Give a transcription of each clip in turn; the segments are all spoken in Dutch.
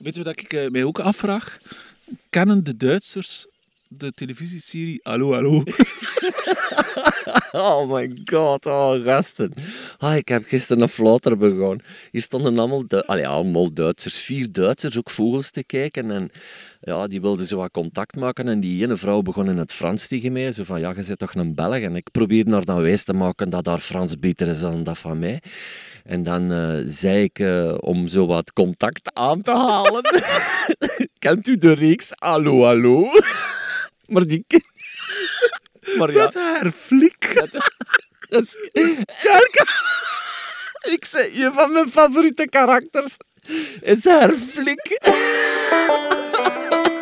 Weet je wat ik eh, mij ook afvraag? Kennen de Duitsers de televisieserie Hallo Hallo? Oh my god, oh gasten. Ah, ik heb gisteren een fluiter begonnen. Hier stonden allemaal, Du- allee, allemaal Duitsers, vier Duitsers, ook vogels te kijken. En ja, die wilden zo wat contact maken. En die ene vrouw begon in het Frans tegen mij. Zo van, ja, je bent toch een Belg? En ik probeerde haar dan wijs te maken dat haar Frans beter is dan dat van mij. En dan eh, zei ik, eh, om zo wat contact aan te halen... Kent u de reeks Hallo Hallo? maar die... Maar ja... Met haar flik. Dat is... Kijk, ik zei, een van mijn favoriete karakters is haar flik.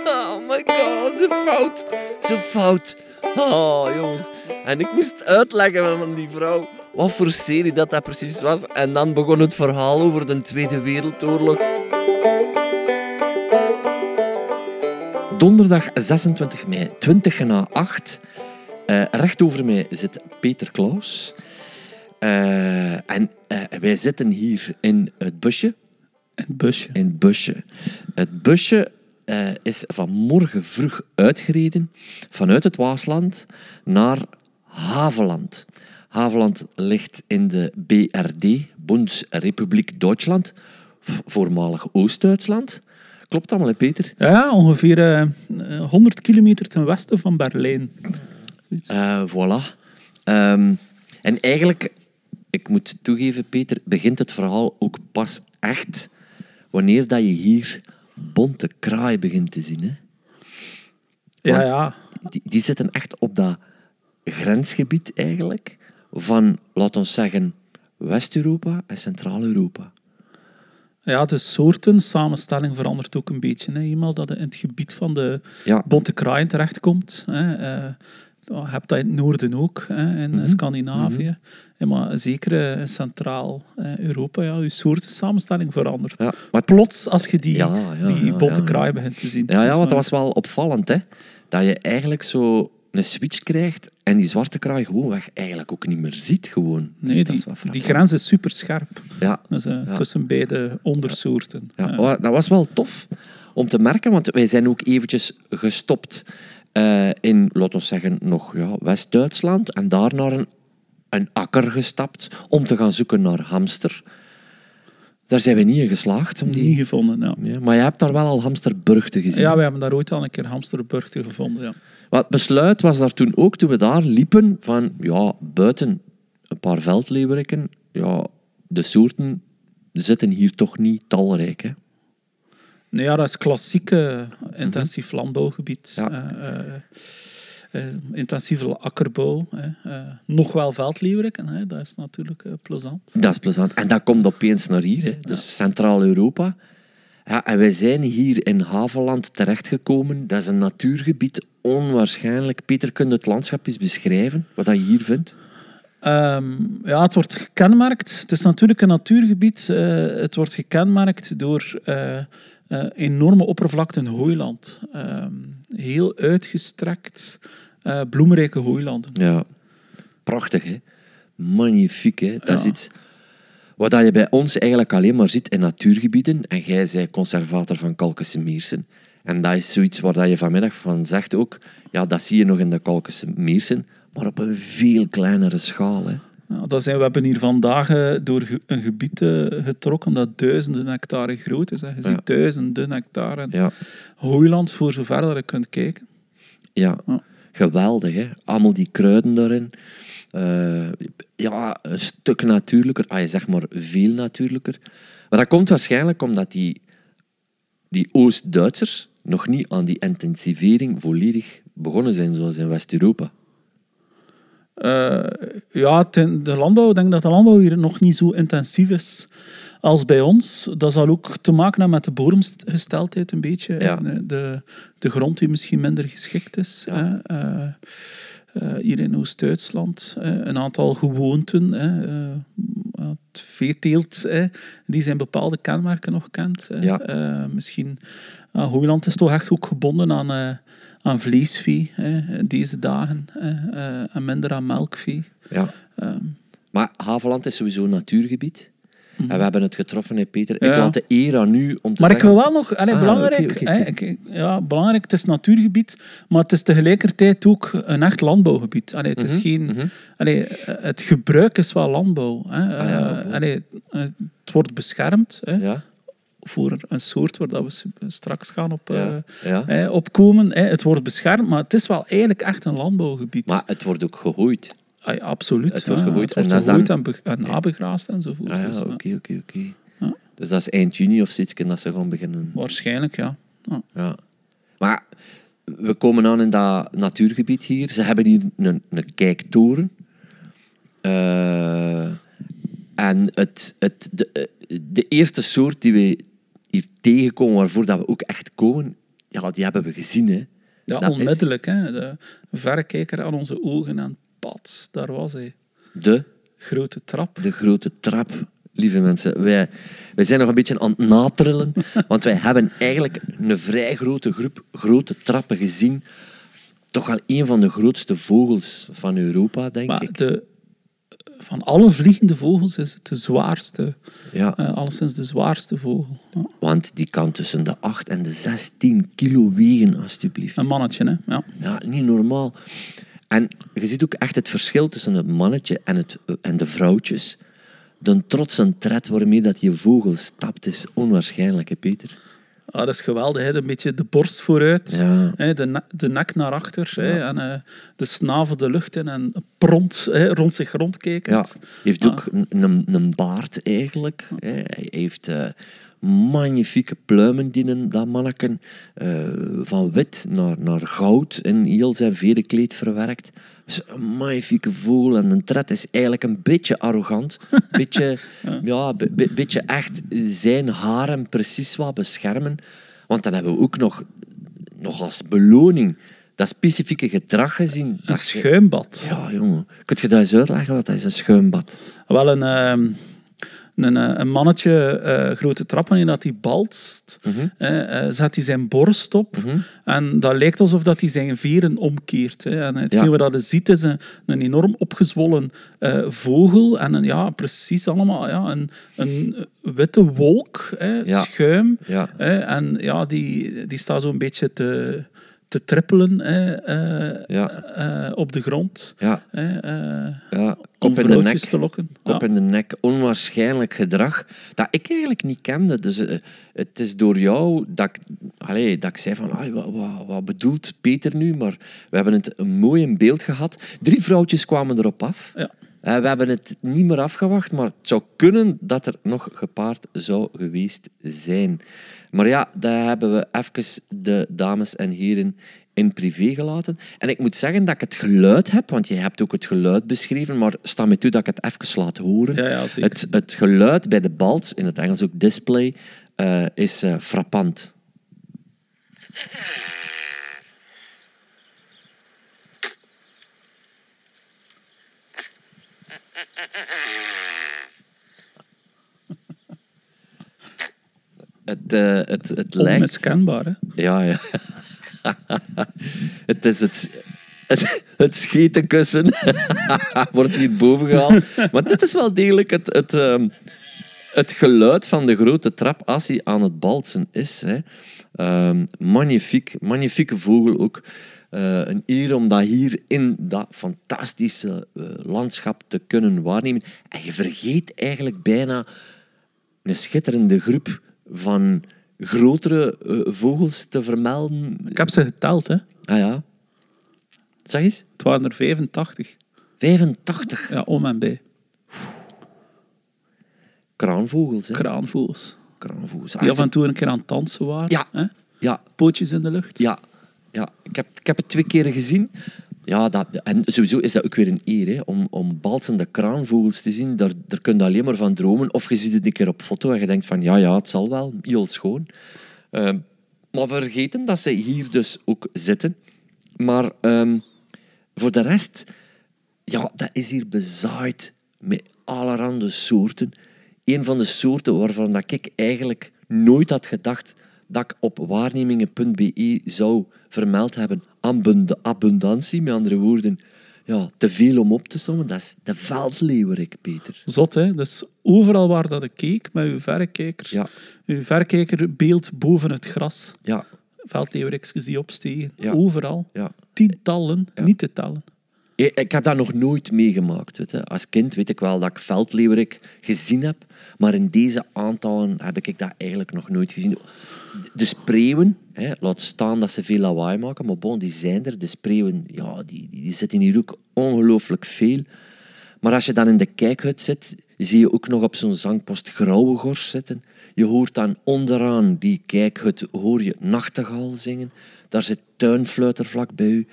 Oh my god, zo fout. Zo fout. Oh, jongens. En ik moest uitleggen van die vrouw wat voor serie dat, dat precies was. En dan begon het verhaal over de Tweede Wereldoorlog. Donderdag 26 mei, 20 na 8. Eh, recht over mij zit Peter Klaus. Eh, en eh, wij zitten hier in het busje. Het busje. In het busje. Het busje is vanmorgen vroeg uitgereden vanuit het Waasland naar Haveland. Haveland ligt in de BRD, Bondsrepubliek Duitsland, voormalig Oost-Duitsland. Klopt allemaal, hè, Peter? Ja, ongeveer eh, eh, 100 kilometer ten westen van Berlijn. Eh, voilà. Ehm, en eigenlijk, ik moet toegeven, Peter, begint het verhaal ook pas echt wanneer dat je hier bonte kraaien begint te zien. Hè? Ja, ja. Die, die zitten echt op dat grensgebied eigenlijk van, laten we zeggen, West-Europa en Centraal-Europa. Ja, de soorten samenstelling verandert ook een beetje. Hè. Eenmaal dat je in het gebied van de Ja. bonte kraaien terechtkomt. Hè. eh, je hebt dat in het noorden ook, hè, in Mhm. eh, Scandinavië. Ja, maar zeker eh, in Centraal-Europa, ja, je soortensamenstelling verandert. Ja, maar Plots als je die, Ja, die bonte ja. kraaien begint te zien. Ja, ja, want dat was wel opvallend, hè. Dat je eigenlijk zo een switch krijgt en die zwarte kraai gewoonweg eigenlijk ook niet meer ziet, gewoon. Dus Nee, die, die grens is super scherp Ja, dus, Ja. tussen beide ondersoorten. ja. Eh, wa- dat was wel tof om te merken, want wij zijn ook eventjes gestopt eh, in, laten we zeggen, nog ja, West-Duitsland en daar naar een, een akker gestapt om te gaan zoeken naar hamster. Daar zijn we niet in geslaagd. Om die... Niet gevonden, ja. Ja, maar je hebt daar wel al hamsterburgten gezien. Ja, we hebben daar ooit al een keer hamsterburgten gevonden, ja. Wat besluit was daar toen ook, toen we daar liepen, van ja, buiten een paar veldleeuweriken, ja, de soorten zitten hier toch niet talrijk. Hè? Nee, ja, dat is klassieke intensief landbouwgebied. Ja. Eh, eh, eh, intensieve akkerbouw. Eh, nog wel veldleeuweriken, hè. dat is natuurlijk eh, plezant. Dat is plezant. En dat komt opeens naar hier, hè? dus Centraal-Europa. Ja, en wij zijn hier in Haveland terechtgekomen. Dat is een natuurgebied, onwaarschijnlijk. Peter, kun je het landschap eens beschrijven, wat je hier vindt? Ehm, ja, het wordt gekenmerkt. Het is natuurlijk een natuurgebied. eh, het wordt gekenmerkt door eh, enorme oppervlakten hooiland. Ehm, heel uitgestrekt, bloemrijke hooilanden. Ja, prachtig, hè? Magnifiek, hè? Dat is iets wat je bij ons eigenlijk alleen maar ziet in natuurgebieden. En jij bent conservator van Kalkese Meersen. En dat is zoiets waar je vanmiddag van zegt ook, ja, dat zie je nog in de Kalkese Meersen, maar op een veel kleinere schaal. Hè? Ja, dat zijn, we hebben hier vandaag eh, door een gebied eh, getrokken dat duizenden hectare groot is. Hè. Je Ja. ziet duizenden hectare Ja, hooiland voor zover dat je kunt kijken. ja. Ja. geweldig, hè? Allemaal die kruiden daarin. Eh, ja, een stuk natuurlijker. Ah, je zegt maar veel natuurlijker. Maar dat komt waarschijnlijk omdat die, die Oost-Duitsers nog niet aan die intensivering volledig begonnen zijn, zoals in West-Europa. Eh, ja, ten- de landbouw, ik denk dat de landbouw hier nog niet zo intensief is als bij ons. Dat zal ook te maken hebben met de bodemgesteldheid een beetje. Ja. De, de grond die misschien minder geschikt is. Ja. Eh, eh, hier in Oost-Duitsland. een aantal gewoonten. Eh, het veeteelt, hè, die zijn bepaalde kenmerken nog kent. hè. Ja. Eh, misschien, uh, Hooiland is toch echt ook gebonden aan, eh, aan vleesvee hè, deze dagen. hè, eh, en minder aan melkvee. Ja. Ehm, Maar Haveland is sowieso een natuurgebied. En we hebben het getroffen, hè, Peter. Ik laat de eer aan u om te Maar ik wil wel nog, allee, Ah, belangrijk, hè, ja, belangrijk, het is natuurgebied, maar het is tegelijkertijd ook een echt landbouwgebied. Allee, het, is Mhm, geen, mhm. allee, het gebruik is wel landbouw. Hè. Ah, ja, Eh, allee, het wordt beschermd hè, Ja, voor een soort waar dat we straks gaan op, ja, eh, ja. opkomen. Het wordt beschermd, maar het is wel eigenlijk echt een landbouwgebied. Maar het wordt ook gehooid. Ah, ja, absoluut. het wordt Het en wordt dan- en, en nabegraasd enzovoort. Ah Dus, ja, oké, oké, oké. Dus dat is eind juni of zoiets dat ze gaan beginnen. Waarschijnlijk, ja. ja. Maar we komen aan in dat natuurgebied hier. Ze hebben hier een, een kijktoren. Eh, en het, het, de, eh, de eerste soort die we hier tegenkomen, waarvoor dat we ook echt komen, ja, die hebben we gezien. Hè. Ja, Dat is onmiddellijk. Hè. De verrekijker aan onze ogen en daar was hij. de, Grote trap. de grote trap. Lieve mensen, wij, wij zijn nog een beetje aan het natrillen, want wij hebben eigenlijk een vrij grote groep grote trappen gezien. Toch wel een van de grootste vogels van Europa, denk Maar ik. de, van alle vliegende vogels is het de zwaarste. Ja, eh alleszins de zwaarste vogel. Ja. want die kan tussen de 8 en de 16 kilo wegen, alstublieft. Een mannetje, hè. Ja. Ja, niet normaal. En je ziet ook echt het verschil tussen het mannetje en, het, en de vrouwtjes. De trotse tred waarmee dat je vogel stapt is onwaarschijnlijk, hè, Peter? Ah, dat is geweldig. Hè. Een beetje de borst vooruit, Ja. hè. De, de nek naar achter hè. en eh, de snavel de lucht in en pront hè, rond zich Ja, rondkijkend. hij heeft ook een, een, een baard eigenlijk. hè. Hij heeft eh, magnifieke pluimen, die dat manneken. eh, van wit naar, naar goud in heel zijn verenkleed verwerkt. Dus een magnifieke vogel en een tred is eigenlijk een beetje arrogant. beetje, ja, be- be- beetje echt zijn haren precies wat beschermen. Want dan hebben we ook nog, nog als beloning dat specifieke gedrag gezien. Een dat schuimbad. ja, jongen. Kun je dat eens uitleggen? Wat dat is een schuimbad? Wel een, ehm, een, eh, een mannetje, eh, grote trap, wanneer dat hij balst, Mhm. eh, zet hij zijn borst op. En dat lijkt alsof dat hij zijn veren omkeert. Hè. En hetgeen Ja. wat dat je ziet is een, een enorm opgezwollen vogel. En een, ja, precies allemaal ja, een, een witte wolk, hè, Ja. schuim. Ja. Hè, en ja, die, die staat zo'n beetje te, te trippelen hè, eh, Ja. eh, op de grond. Ja, Hè, eh, ja. Kop in de nek. te lokken. Kop in de nek. Onwaarschijnlijk gedrag dat ik eigenlijk niet kende. Dus het is door jou dat ik, allee, dat ik zei van, "Ai, wat, wat, wat bedoelt Peter nu? Maar we hebben het een mooi in beeld gehad. Drie vrouwtjes kwamen erop af. Ja. We hebben het niet meer afgewacht, maar het zou kunnen dat er nog gepaard zou geweest zijn. Maar ja, daar hebben we even de dames en heren in privé gelaten. En ik moet zeggen dat ik het geluid heb, want je hebt ook het geluid beschreven, maar sta met toe dat ik het even laat horen. Ja, ja, zeker. Het, het geluid bij de balt, in het Engels ook display, eh, is eh, frappant. Het, eh, het, het lijkt... Onmiskenbaar, hè? Ja, ja. het is het, het, het schetenkussen. Wordt hier boven gehaald. Maar dit is wel degelijk het, het, ehm, het geluid van de grote trap als hij aan het balsen is. Hè. Ehm, magnifiek. Magnifieke vogel ook. Eh, een eer om dat hier in dat fantastische eh, landschap te kunnen waarnemen. En je vergeet eigenlijk bijna een schitterende groep van grotere eh, vogels te vermelden. Ik heb ze geteld, hè. Ah ja. Zeg eens. Het waren er 85. 85 Ja, om en bij. kraanvogels. Hè? Kraanvogels. kraanvogels. Die af en toe een keer aan het dansen waren. Ja. Hè? Ja, Pootjes in de lucht. ja, ja. Ik, heb, ik heb het twee keren gezien. Ja, dat, en sowieso is dat ook weer een eer, hè, om, om balsende kraanvogels te zien. Daar, daar kun je alleen maar van dromen. Of je ziet het een keer op foto en je denkt van, ja, ja, het zal wel, heel schoon. Ehm, maar vergeten dat ze hier dus ook zitten. Maar ehm, voor de rest, ja, dat is hier bezaaid met allerhande soorten. Een van de soorten waarvan dat ik eigenlijk nooit had gedacht dat ik op waarnemingen.be zou vermeld hebben. Abund- abundantie, met andere woorden. ja, te veel om op te sommen. Dat is de veldleeuwerik, Peter. Zot, hè? Dus overal waar dat ik keek met uw verrekijker, Ja, uw verrekijkerbeeld boven het gras, ja, veldleeuweriksjes die opstegen, Ja. overal, ja. tientallen, niet te tellen. Ik, heb dat nog nooit meegemaakt. Weet je. Als kind weet ik wel dat ik veldleeuwerik gezien heb, maar in deze aantallen heb ik dat eigenlijk nog nooit gezien. De spreeuwen, hè, laat staan dat ze veel lawaai maken, maar bon, die zijn er. De spreeuwen, ja, die, die zitten hier ook ongelooflijk veel. Maar als je dan in de kijkhut zit, zie je ook nog op zo'n zangpost grauwe gors zitten. Je hoort dan onderaan die kijkhut hoor je nachtegaal zingen. Daar zit tuinfluiter vlak bij u.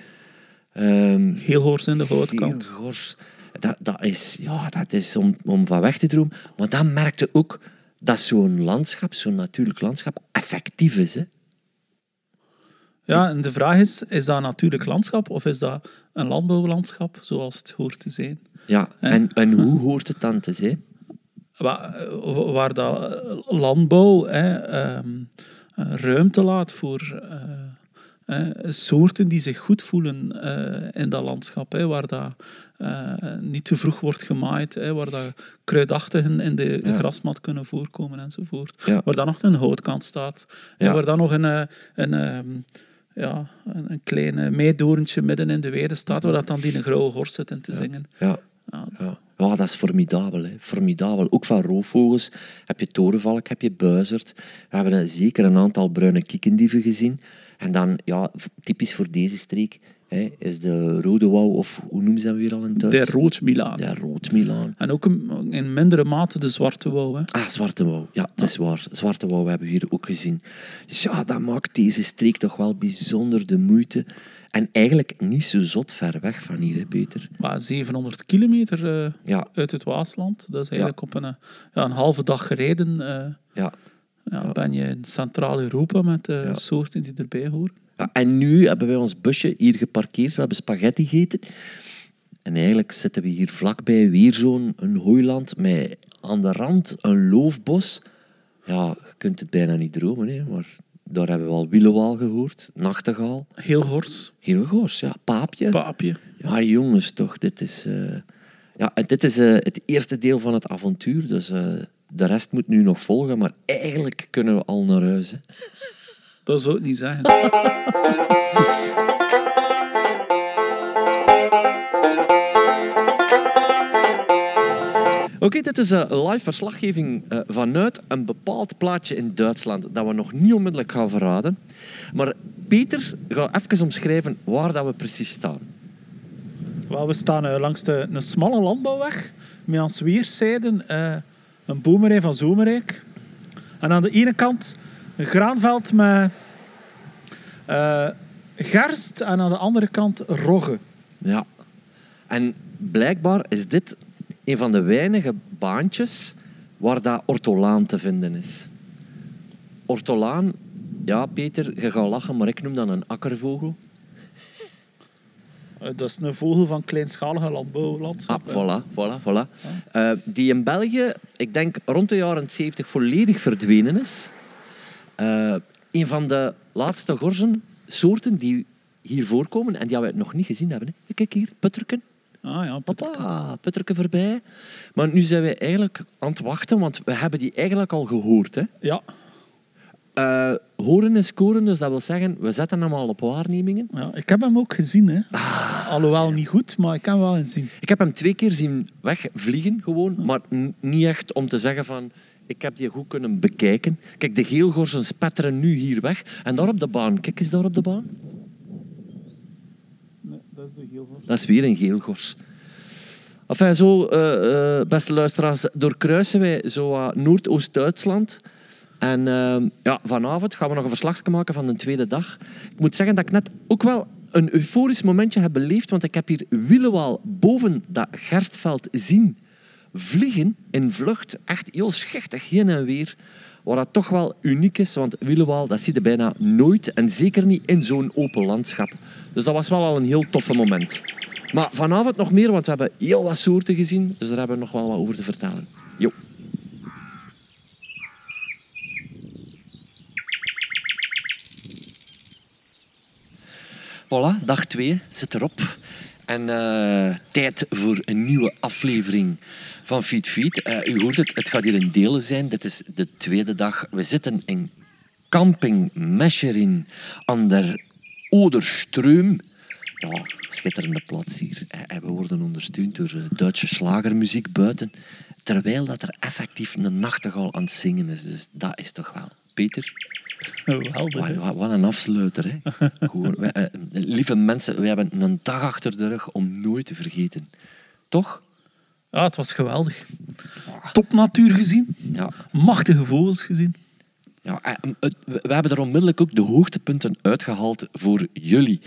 Ehm, Heel hoors in de houtkant. Heel gors. Dat, dat is, ja, dat is om, om van weg te dromen. Maar dan merkte ook dat zo'n landschap, zo'n natuurlijk landschap, effectief is. Hè? Ja, en de vraag is, is dat een natuurlijk landschap of is dat een landbouwlandschap zoals het hoort te zijn? Ja. En, en hoe hoort het dan te zijn? Waar, waar dat landbouw hè, ehm, eh, ruimte laat voor eh, eh, soorten die zich goed voelen eh, in dat landschap. Hè, waar dat eh, niet te vroeg wordt gemaaid, hè, waar dat kruidachtigen in de Ja. grasmat kunnen voorkomen enzovoort. Ja. Waar dan nog een houtkant staat. Ja. En waar dan nog een, eh, een, ehm, ja, een, een klein midden in de weide staat, waar dat dan die een grauwe gors zit in te zingen. Ja. Ja. Ja. dat is formidabel. Hè. Formidabel. Ook van roofvogels heb je torenvalk, heb je buizerd. We hebben er zeker een aantal bruine kiekendieven gezien. En dan, ja, typisch voor deze streek, hè, is de rode wouw, of hoe noemen ze dat weer al in Duits? De roodmilaan. De roodmilaan. En ook een- in mindere mate de zwarte wouw. Hè. Ah, Zwarte Wouw. Ja, dat is waar. Zwarte Wouw hebben we hier ook gezien. Dus ja, dat maakt deze streek toch wel bijzonder de moeite. En eigenlijk niet zo zot ver weg van hier, hè, Peter. Maar 700 kilometer eh, Ja, uit het Waasland. Dat is eigenlijk op een, eh, ja, een halve dag gereden. eh, ja. Ja, Ben je in Centraal-Europa met de Ja. soorten die erbij horen. ja. En nu hebben wij ons busje hier geparkeerd. We hebben spaghetti gegeten. En eigenlijk zitten we hier vlakbij weer zo'n hooiland met aan de rand een loofbos. Ja, je kunt het bijna niet dromen, hè, maar daar hebben we al wielewaal gehoord. Nachtegaal. Heel hors, Heel goos, ja. Paapje. paapje. Ja, jongens, toch. Dit is, eh, ja, dit is eh, het eerste deel van het avontuur. Dus eh, de rest moet nu nog volgen. Maar eigenlijk kunnen we al naar huis. Hè. Dat zou ik niet zeggen. Oké, dit is een live verslaggeving eh, vanuit een bepaald plaatje in Duitsland. Dat we nog niet onmiddellijk gaan verraden. Maar Peter gaat even omschrijven waar dat we precies staan. Wel, we staan eh, langs de, een smalle landbouwweg. Met aan weerszijden eh, een boerderij van Zomerijk. En aan de ene kant een graanveld met eh, gerst. En aan de andere kant rogge. Ja. En blijkbaar is dit een van de weinige baantjes waar dat ortolaan te vinden is. Ortolaan, ja Peter, je gaat lachen, maar ik noem dat een akkervogel. Eh, dat is een vogel van kleinschalige Ah, landbouwlandschap. hè. voilà, voilà, voilà. Eh, die in België, ik denk rond de jaren 70 volledig verdwenen is. Eh, een van de laatste gorzensoorten die hier voorkomen en die we nog niet gezien hebben. Hè. Kijk hier, putterken. Ah ja. Papa, putterken voorbij. Maar nu zijn we eigenlijk aan het wachten, want we hebben die eigenlijk al gehoord. Hè. Ja, Eh, horen en scoren, dus dat wil zeggen, we zetten hem al op waarnemingen. ja, ik heb hem ook gezien. Hè. Ah. Alhoewel niet goed, maar ik heb hem wel gezien. Ik heb hem twee keer zien wegvliegen, gewoon, maar niet echt om te zeggen van... Ik heb die goed kunnen bekijken. Kijk, de geelgorsen spetteren nu hier weg. En daar op de baan. Kijk eens daar op de baan. Nee, dat is de heel Dat is weer een geelgors. Enfin, zo, eh, eh, beste luisteraars, doorkruisen wij zo Noordoost-Duitsland. En eh, ja, vanavond gaan we nog een verslagje maken van de tweede dag. Ik moet zeggen dat ik net ook wel een euforisch momentje heb beleefd, want ik heb hier Willewaal boven dat gerstveld zien vliegen in vlucht. Echt heel schichtig heen en weer. Wat dat toch wel uniek is, want Willewaal, dat zie je bijna nooit. En zeker niet in zo'n open landschap. Dus dat was wel al een heel toffe moment. Maar vanavond nog meer, want we hebben heel wat soorten gezien. Dus daar hebben we nog wel wat over te vertellen. Jo. Voilà, dag 2 zit erop. En uh, tijd voor een nieuwe aflevering van Feed Feed. Uh, u hoort het, het gaat hier in delen zijn. Dit is de tweede dag. We zitten in camping Mescherin aan der Oderstreum. Ja, schitterende plaats hier. En we worden ondersteund door Duitse slagermuziek buiten. Terwijl dat er effectief een nachtegaal aan het zingen is. Dus dat is toch wel. Peter? Geweldig. Wat, wat, een afsluiter. Hè? Gewoon, wij, uh, lieve mensen, we hebben een dag achter de rug om nooit te vergeten. Toch? Ja, het was geweldig. Top natuur gezien. Ja. Machtige vogels gezien. Ja, we hebben er onmiddellijk ook de hoogtepunten uitgehaald voor jullie.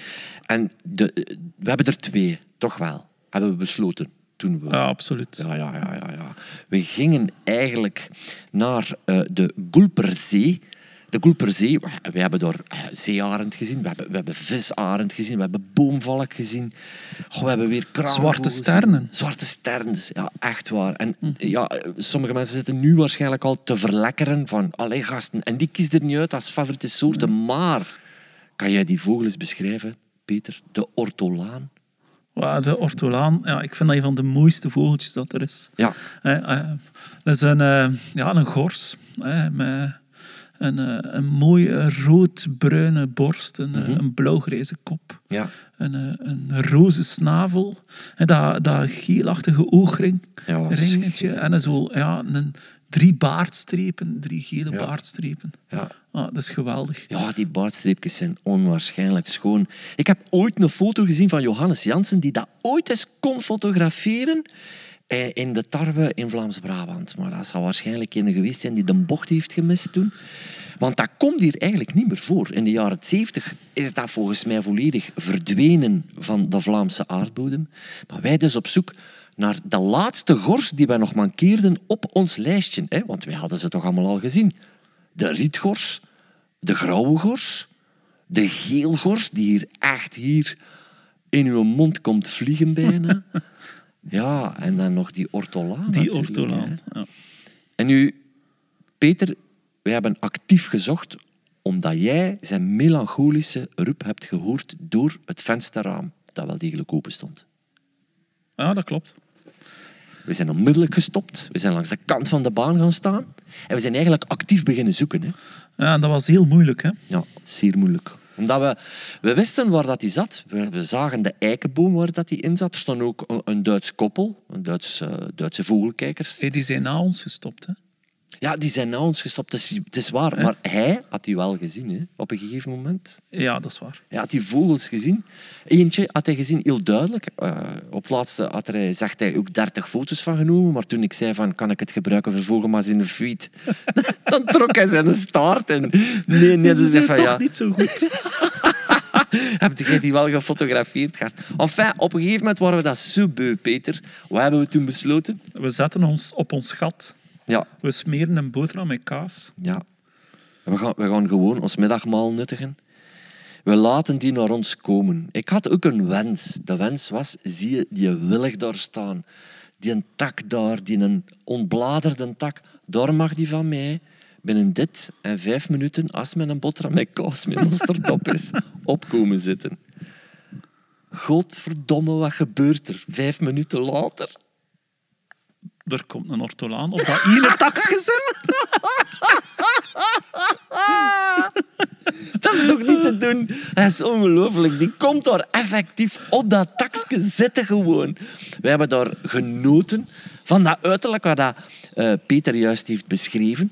En de, we hebben er twee, toch wel, hebben we besloten. Toen we, ja, absoluut. Ja, ja, ja, ja, ja. We gingen eigenlijk naar uh, de Gulperzee de Goelperzee, we hebben daar eh, zeearend gezien, we hebben, we hebben visarend gezien, we hebben boomvalk gezien. we hebben weer Zwarte sternen. Zwarte sterren, ja, echt waar. En hm. ja, sommige mensen zitten nu waarschijnlijk al te verlekkeren van, allee gasten, en die kiest er niet uit als favoriete soorten, hm. maar kan jij die vogels beschrijven, Peter? De ortolaan? de ortolaan, ja, ik vind dat een van de mooiste vogeltjes dat er is. Ja. Eh, dat is een, ja, een gors met een, uh, een mooie rood-bruine borst, een, mm een blauwgrijze kop, ja. een, een roze snavel, en dat, dat geelachtige oogring, ja, ringetje, en zo, ja, een, drie baardstrepen, drie gele baardstrepen. Ja. Ah, dat is geweldig. Ja, die baardstreepjes zijn onwaarschijnlijk schoon. Ik heb ooit een foto gezien van Johannes Jansen, die dat ooit eens kon fotograferen in de tarwe in Vlaams-Brabant. Maar dat zal waarschijnlijk een geweest zijn die de bocht heeft gemist toen. Want dat komt hier eigenlijk niet meer voor. In de jaren 70 is dat volgens mij volledig verdwenen van de Vlaamse aardbodem. Maar wij dus op zoek naar de laatste gors die wij nog mankeerden op ons lijstje. Hè? Want wij hadden ze toch allemaal al gezien. De rietgors, de grauwe gors, de geelgors, die hier echt hier in uw mond komt vliegen bijna. Ja, en dan nog die ortolaan. Die ortolaan, ja. En nu, Peter, we hebben actief gezocht omdat jij zijn melancholische roep hebt gehoord door het vensterraam dat wel degelijk open stond. Ja, dat klopt. We zijn onmiddellijk gestopt. We zijn langs de kant van de baan gaan staan. En we zijn eigenlijk actief beginnen zoeken. Hè. Ja, dat was heel moeilijk. Hè? Ja, zeer moeilijk omdat we, we wisten waar dat hij zat. We, zagen de eikenboom waar dat hij in zat. Er stond ook een, Duits koppel, een Duits, uh, Duitse vogelkijkers. Hey, die zijn na ons gestopt, hè? Ja, die zijn na ons gestopt. Het is, het is waar. Maar hij had die wel gezien, hè, op een gegeven moment. Ja, dat is waar. Hij had die vogels gezien. Eentje had hij gezien, heel duidelijk. Uh, op het laatste had hij, zegt hij ook 30 foto's van genomen. Maar toen ik zei van, kan ik het gebruiken voor vogelmas in de feed? dan trok hij zijn staart en... Nee, nee, ze zei van, toch ja... niet zo goed. Heb jij die wel gefotografeerd, gast? Enfin, op een gegeven moment waren we dat zo beu, Peter. Wat hebben we toen besloten? We zetten ons op ons gat. Ja. We smeren een boterham met kaas. Ja. We gaan, we gaan gewoon ons middagmaal nuttigen. We laten die naar ons komen. Ik had ook een wens. De wens was, zie je die willig daar staan. Die een tak daar, die een ontbladerde tak. Daar mag die van mij binnen dit en vijf minuten, als men een boterham met kaas met is, opkomen zitten. Godverdomme, wat gebeurt er? Vijf minuten later. Er komt een ortolaan op dat ene taksgezin. dat is toch niet te doen? Dat is ongelooflijk. Die komt daar effectief op dat taksje zitten gewoon. We hebben daar genoten van dat uiterlijk wat dat, uh, Peter juist heeft beschreven.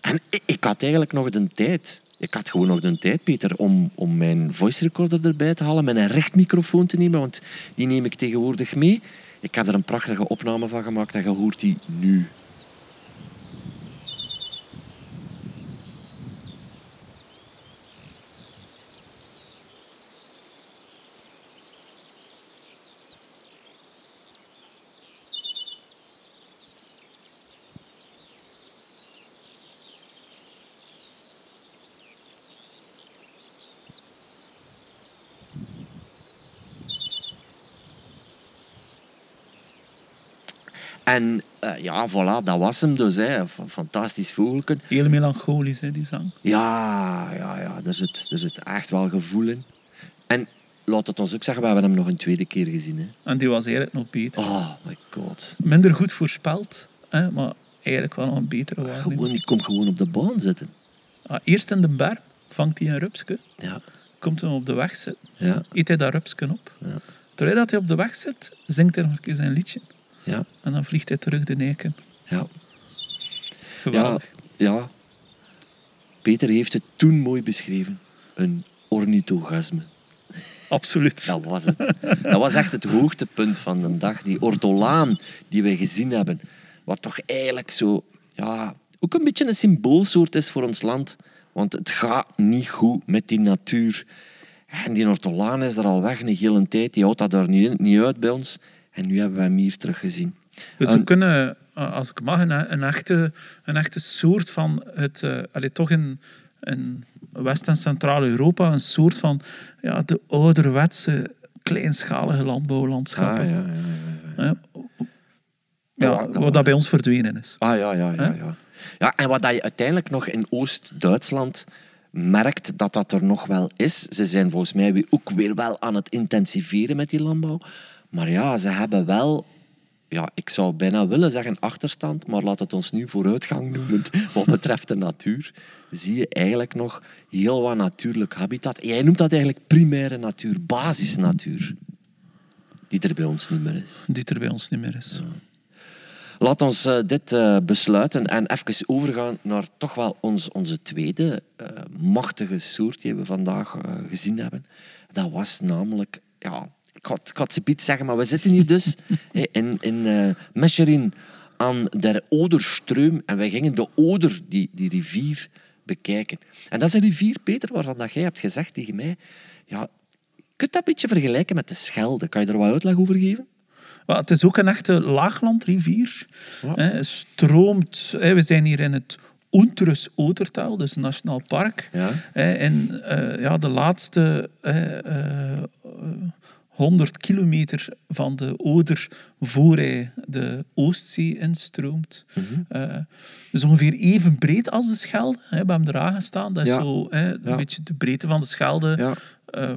En ik, ik, had eigenlijk nog de tijd. Ik had gewoon nog de tijd, Peter, om, om mijn voice recorder erbij te halen, mijn rechtmicrofoon te nemen, want die neem ik tegenwoordig mee. Ik heb er een prachtige opname van gemaakt en je hoort die nu. En uh, ja, voilà, dat was hem dus. Hè. Fantastisch vogeltje. Heel melancholisch, hè, die zang. Ja, ja, ja. Er zit, er zit echt wel gevoel in. En laat het ons ook zeggen, we hebben hem nog een tweede keer gezien. Hè. En die was eigenlijk nog beter. Oh my god. Minder goed voorspeld, hè, maar eigenlijk wel nog een betere waarneming. Gewoon, die komt gewoon op de baan zitten. Ah, eerst in de berm vangt hij een rupsje, Ja, komt hem op de weg zitten, ja, eet hij dat rupsje op. ja. Terwijl dat hij op de weg zit, zingt hij nog een keer zijn liedje. Ja, En dan vliegt hij terug de nek in. ja. Ja, Geweldig. ja. Peter heeft het toen mooi beschreven. Een ornithogasme. Absoluut. Dat was het. Dat was echt het hoogtepunt van de dag. Die ortolaan die we gezien hebben. Wat toch eigenlijk zo... Ja, ook een beetje een symboolsoort is voor ons land. Want het gaat niet goed met die natuur. En die ortolaan is er al weg een hele tijd. Die houdt dat er niet, niet uit bij ons. En nu hebben we hem hier teruggezien. Dus we kunnen, eh, als ik mag, een, een, echte, een echte soort van het, eh allee, toch in, in West- en Centraal-Europa, een soort van ja, de ouderwetse, kleinschalige landbouwlandschappen. Ah, ja, ja, ja. Ja, dat wat dat bij ons verdwenen is. Ah ja, ja, ja. Ja. ja en wat je uiteindelijk nog in Oost-Duitsland merkt dat dat er nog wel is. Ze zijn volgens mij ook weer wel aan het intensiveren met die landbouw. Maar ja, ze hebben wel, ja, ik zou bijna willen zeggen achterstand, maar laat het ons nu vooruitgang noemen wat betreft de natuur. Zie je eigenlijk nog heel wat natuurlijk habitat. Jij noemt dat eigenlijk primaire natuur, basisnatuur. Die er bij ons niet meer is. Die er bij ons niet meer is. Laat ons eh, dit eh, besluiten en even overgaan naar toch wel ons, onze tweede eh, machtige soort die we vandaag gezien hebben. Dat was namelijk, ja, ik had, ik ze niet zeggen, maar we zitten hier dus in, in eh Mescherin aan der Oderstreum en wij gingen de Oder, die, die rivier, bekijken. En dat is een rivier, Peter, waarvan dat jij hebt gezegd tegen mij, ja, je kunt dat een beetje vergelijken met de Schelde. Kan je er wat uitleg over geven? Het is ook een echte laaglandrivier. Ja. Stroomt, we zijn hier in het Unteres Odertaal, dus een nationaal park. Ja. En eh, ja, de laatste eh, 100 kilometer van de Oder voor hij de Oostzee instroomt. Mhm. Eh, dus ongeveer even breed als de Schelde. Hè, we hebben eraan gestaan. Dat is Ja. zo hè, een Ja. beetje de breedte van de Schelde. Ja. ehm,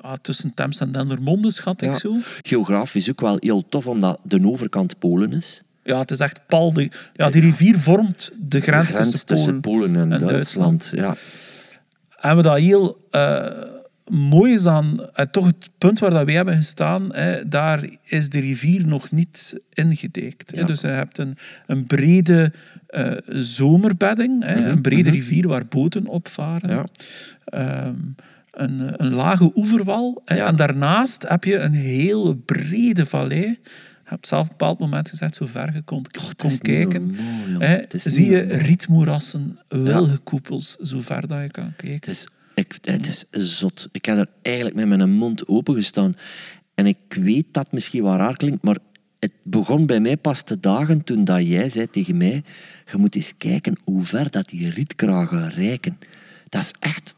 ah, tussen Thames en Dendermonde, schat ik zo. Geografisch ook wel heel tof, omdat de overkant Polen is. Ja, het is echt pal. De, ja, die rivier vormt de grens, De grens tussen, Polen. en, en Duitsland. Ja. En wat dat heel eh, mooi is aan eh, toch het punt waar dat wij hebben gestaan, hè, daar is de rivier nog niet. Ja. Dus je hebt een, een brede eh, zomerbedding, hè, een brede rivier waar boten opvaren. Ja. Ehm, een, een lage oeverwal. hè. Ja. En daarnaast heb je een heel brede vallei. Ik heb zelf op een bepaald moment gezegd, zo ver je kon, kijken. hè, niet zie je rietmoerassen, wilgenkoepels, zo ver dat je kan kijken. Ik, het is zot. Ik heb er eigenlijk met mijn mond open gestaan. En ik weet dat het misschien wel raar klinkt, maar het begon bij mij pas te dagen toen dat jij zei tegen mij je moet eens kijken hoe ver dat die rietkragen reiken. Dat is echt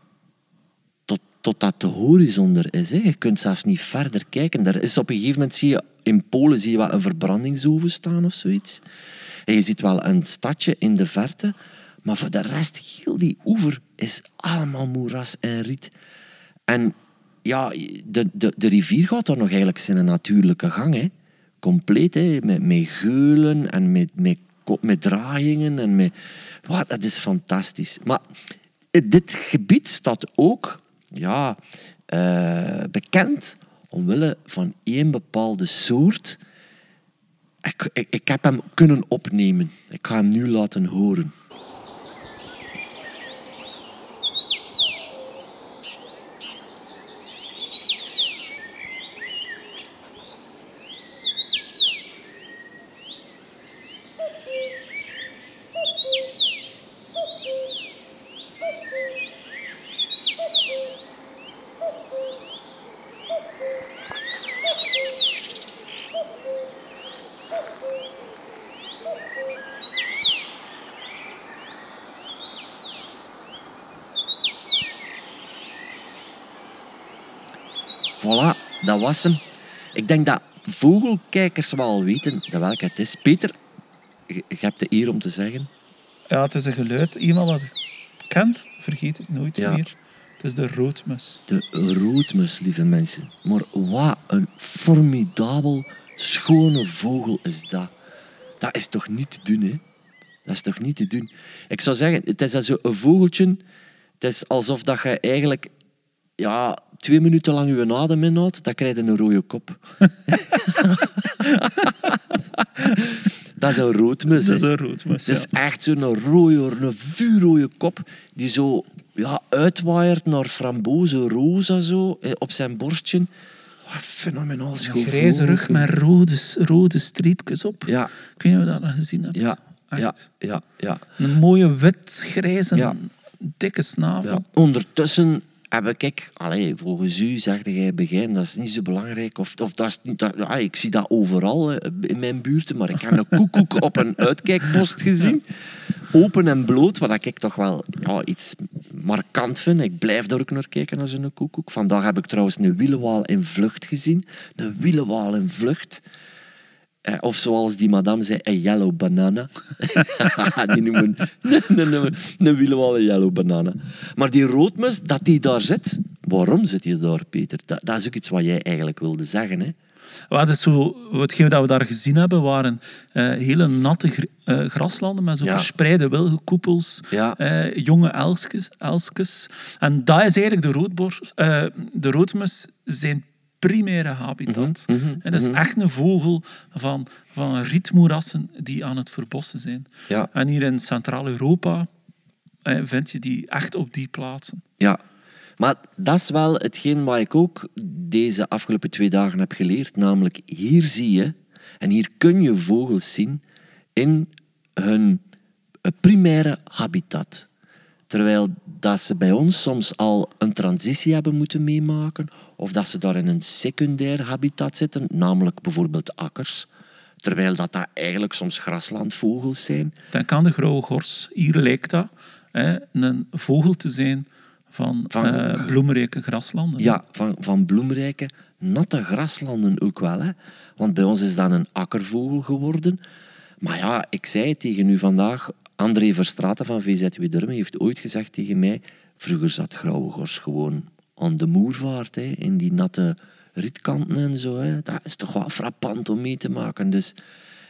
tot, tot dat de horizon er is. Hè. Je kunt zelfs niet verder kijken. Er is op een gegeven moment zie je in Polen zie je wel een verbrandingsoven staan of zoiets. En je ziet wel een stadje in de verte, maar voor de rest, heel die oever is allemaal moeras en riet. En ja, de, de, de rivier gaat daar nog eigenlijk zijn natuurlijke gang. Hè. Compleet, hè. Met, met geulen en met, met, met draaiingen. En met, Wat, dat is fantastisch. Maar dit gebied staat ook ja, eh, bekend omwille van één bepaalde soort. Ik, ik heb hem kunnen opnemen. Ik ga hem nu laten horen. Voilà, dat was hem. Ik denk dat vogelkijkers wel weten welke het is. Peter, je hebt de eer om te zeggen. Ja, het is een geluid. Iemand wat het kent, vergeet het nooit Ja. meer. Het is de roodmus. De roodmus, lieve mensen. Maar wat een formidabel, schone vogel is dat. Dat is toch niet te doen, hè? Dat is toch niet te doen. Ik zou zeggen, het is zo een vogeltje. Het is alsof dat je eigenlijk ja, twee minuten lang je adem inhoudt, dan krijg je een rode kop. dat is een roodmus. Dat is een roodmus, Het is ja. echt zo'n rode, een vuurrode kop die zo ja, uitwaaiert naar framboze rosa zo, eh, op zijn borstje. Wat fenomenaal Een schoon grijze rug met rode, rode streepjes op. Ja, Ik weet niet of je dat nog gezien hebt. ja, ja, ja, ja. Een mooie wit-grijze, Ja. dikke snavel. ja. Ondertussen heb ik, allee, volgens u zegde jij begin, dat is niet zo belangrijk. Of, of dat is niet, dat, ja, ik zie dat overal hè, in mijn buurt, maar ik heb een koekoek op een uitkijkpost gezien. Open en bloot, wat ik toch wel ja, iets markant vind. Ik blijf daar ook naar kijken, naar zo'n koekoek. Vandaag heb ik trouwens een wielenwaal in vlucht gezien. Een wielenwaal in vlucht. Eh, of zoals die madame zei, een yellow banana. die noemen een, een, een, yellow banana. Maar die roodmus, dat die daar zit, waarom zit die daar, Peter? Dat, dat is ook iets wat jij eigenlijk wilde zeggen. Hè? Wat is zo, hetgeen dat we daar gezien hebben, waren eh, hele natte gr- eh, graslanden met zo Ja. verspreide wilgenkoepels, Ja. jonge elskes, elskes. En dat is eigenlijk de, roodborst, de roodmus zijn primaire habitat. Mhm, mhm, en dat is mhm. echt een vogel van, van rietmoerassen die aan het verbossen zijn. Ja. En hier in Centraal-Europa eh, vind je die echt op die plaatsen. Ja, maar dat is wel hetgeen wat ik ook deze afgelopen twee dagen heb geleerd. Namelijk, hier zie je, en hier kun je vogels zien in hun eh, primaire habitat. Terwijl dat ze bij ons soms al een transitie hebben moeten meemaken, of dat ze daar in een secundair habitat zitten, namelijk bijvoorbeeld akkers. Terwijl dat, dat eigenlijk soms graslandvogels zijn. Denk aan de grauwe gors. Hier lijkt dat hè, een vogel te zijn van, Van- eh, bloemrijke graslanden. Ja, van, van bloemrijke, natte graslanden ook wel. Hè? Want bij ons is dat een akkervogel geworden. Maar ja, ik zei het tegen u vandaag. André Verstraeten van VZW Durmen heeft ooit gezegd tegen mij... Vroeger zat Grauwe Gors gewoon aan de moervaart, hè, in die natte rietkanten en zo. Hè. Dat is toch wel frappant om mee te maken. Dus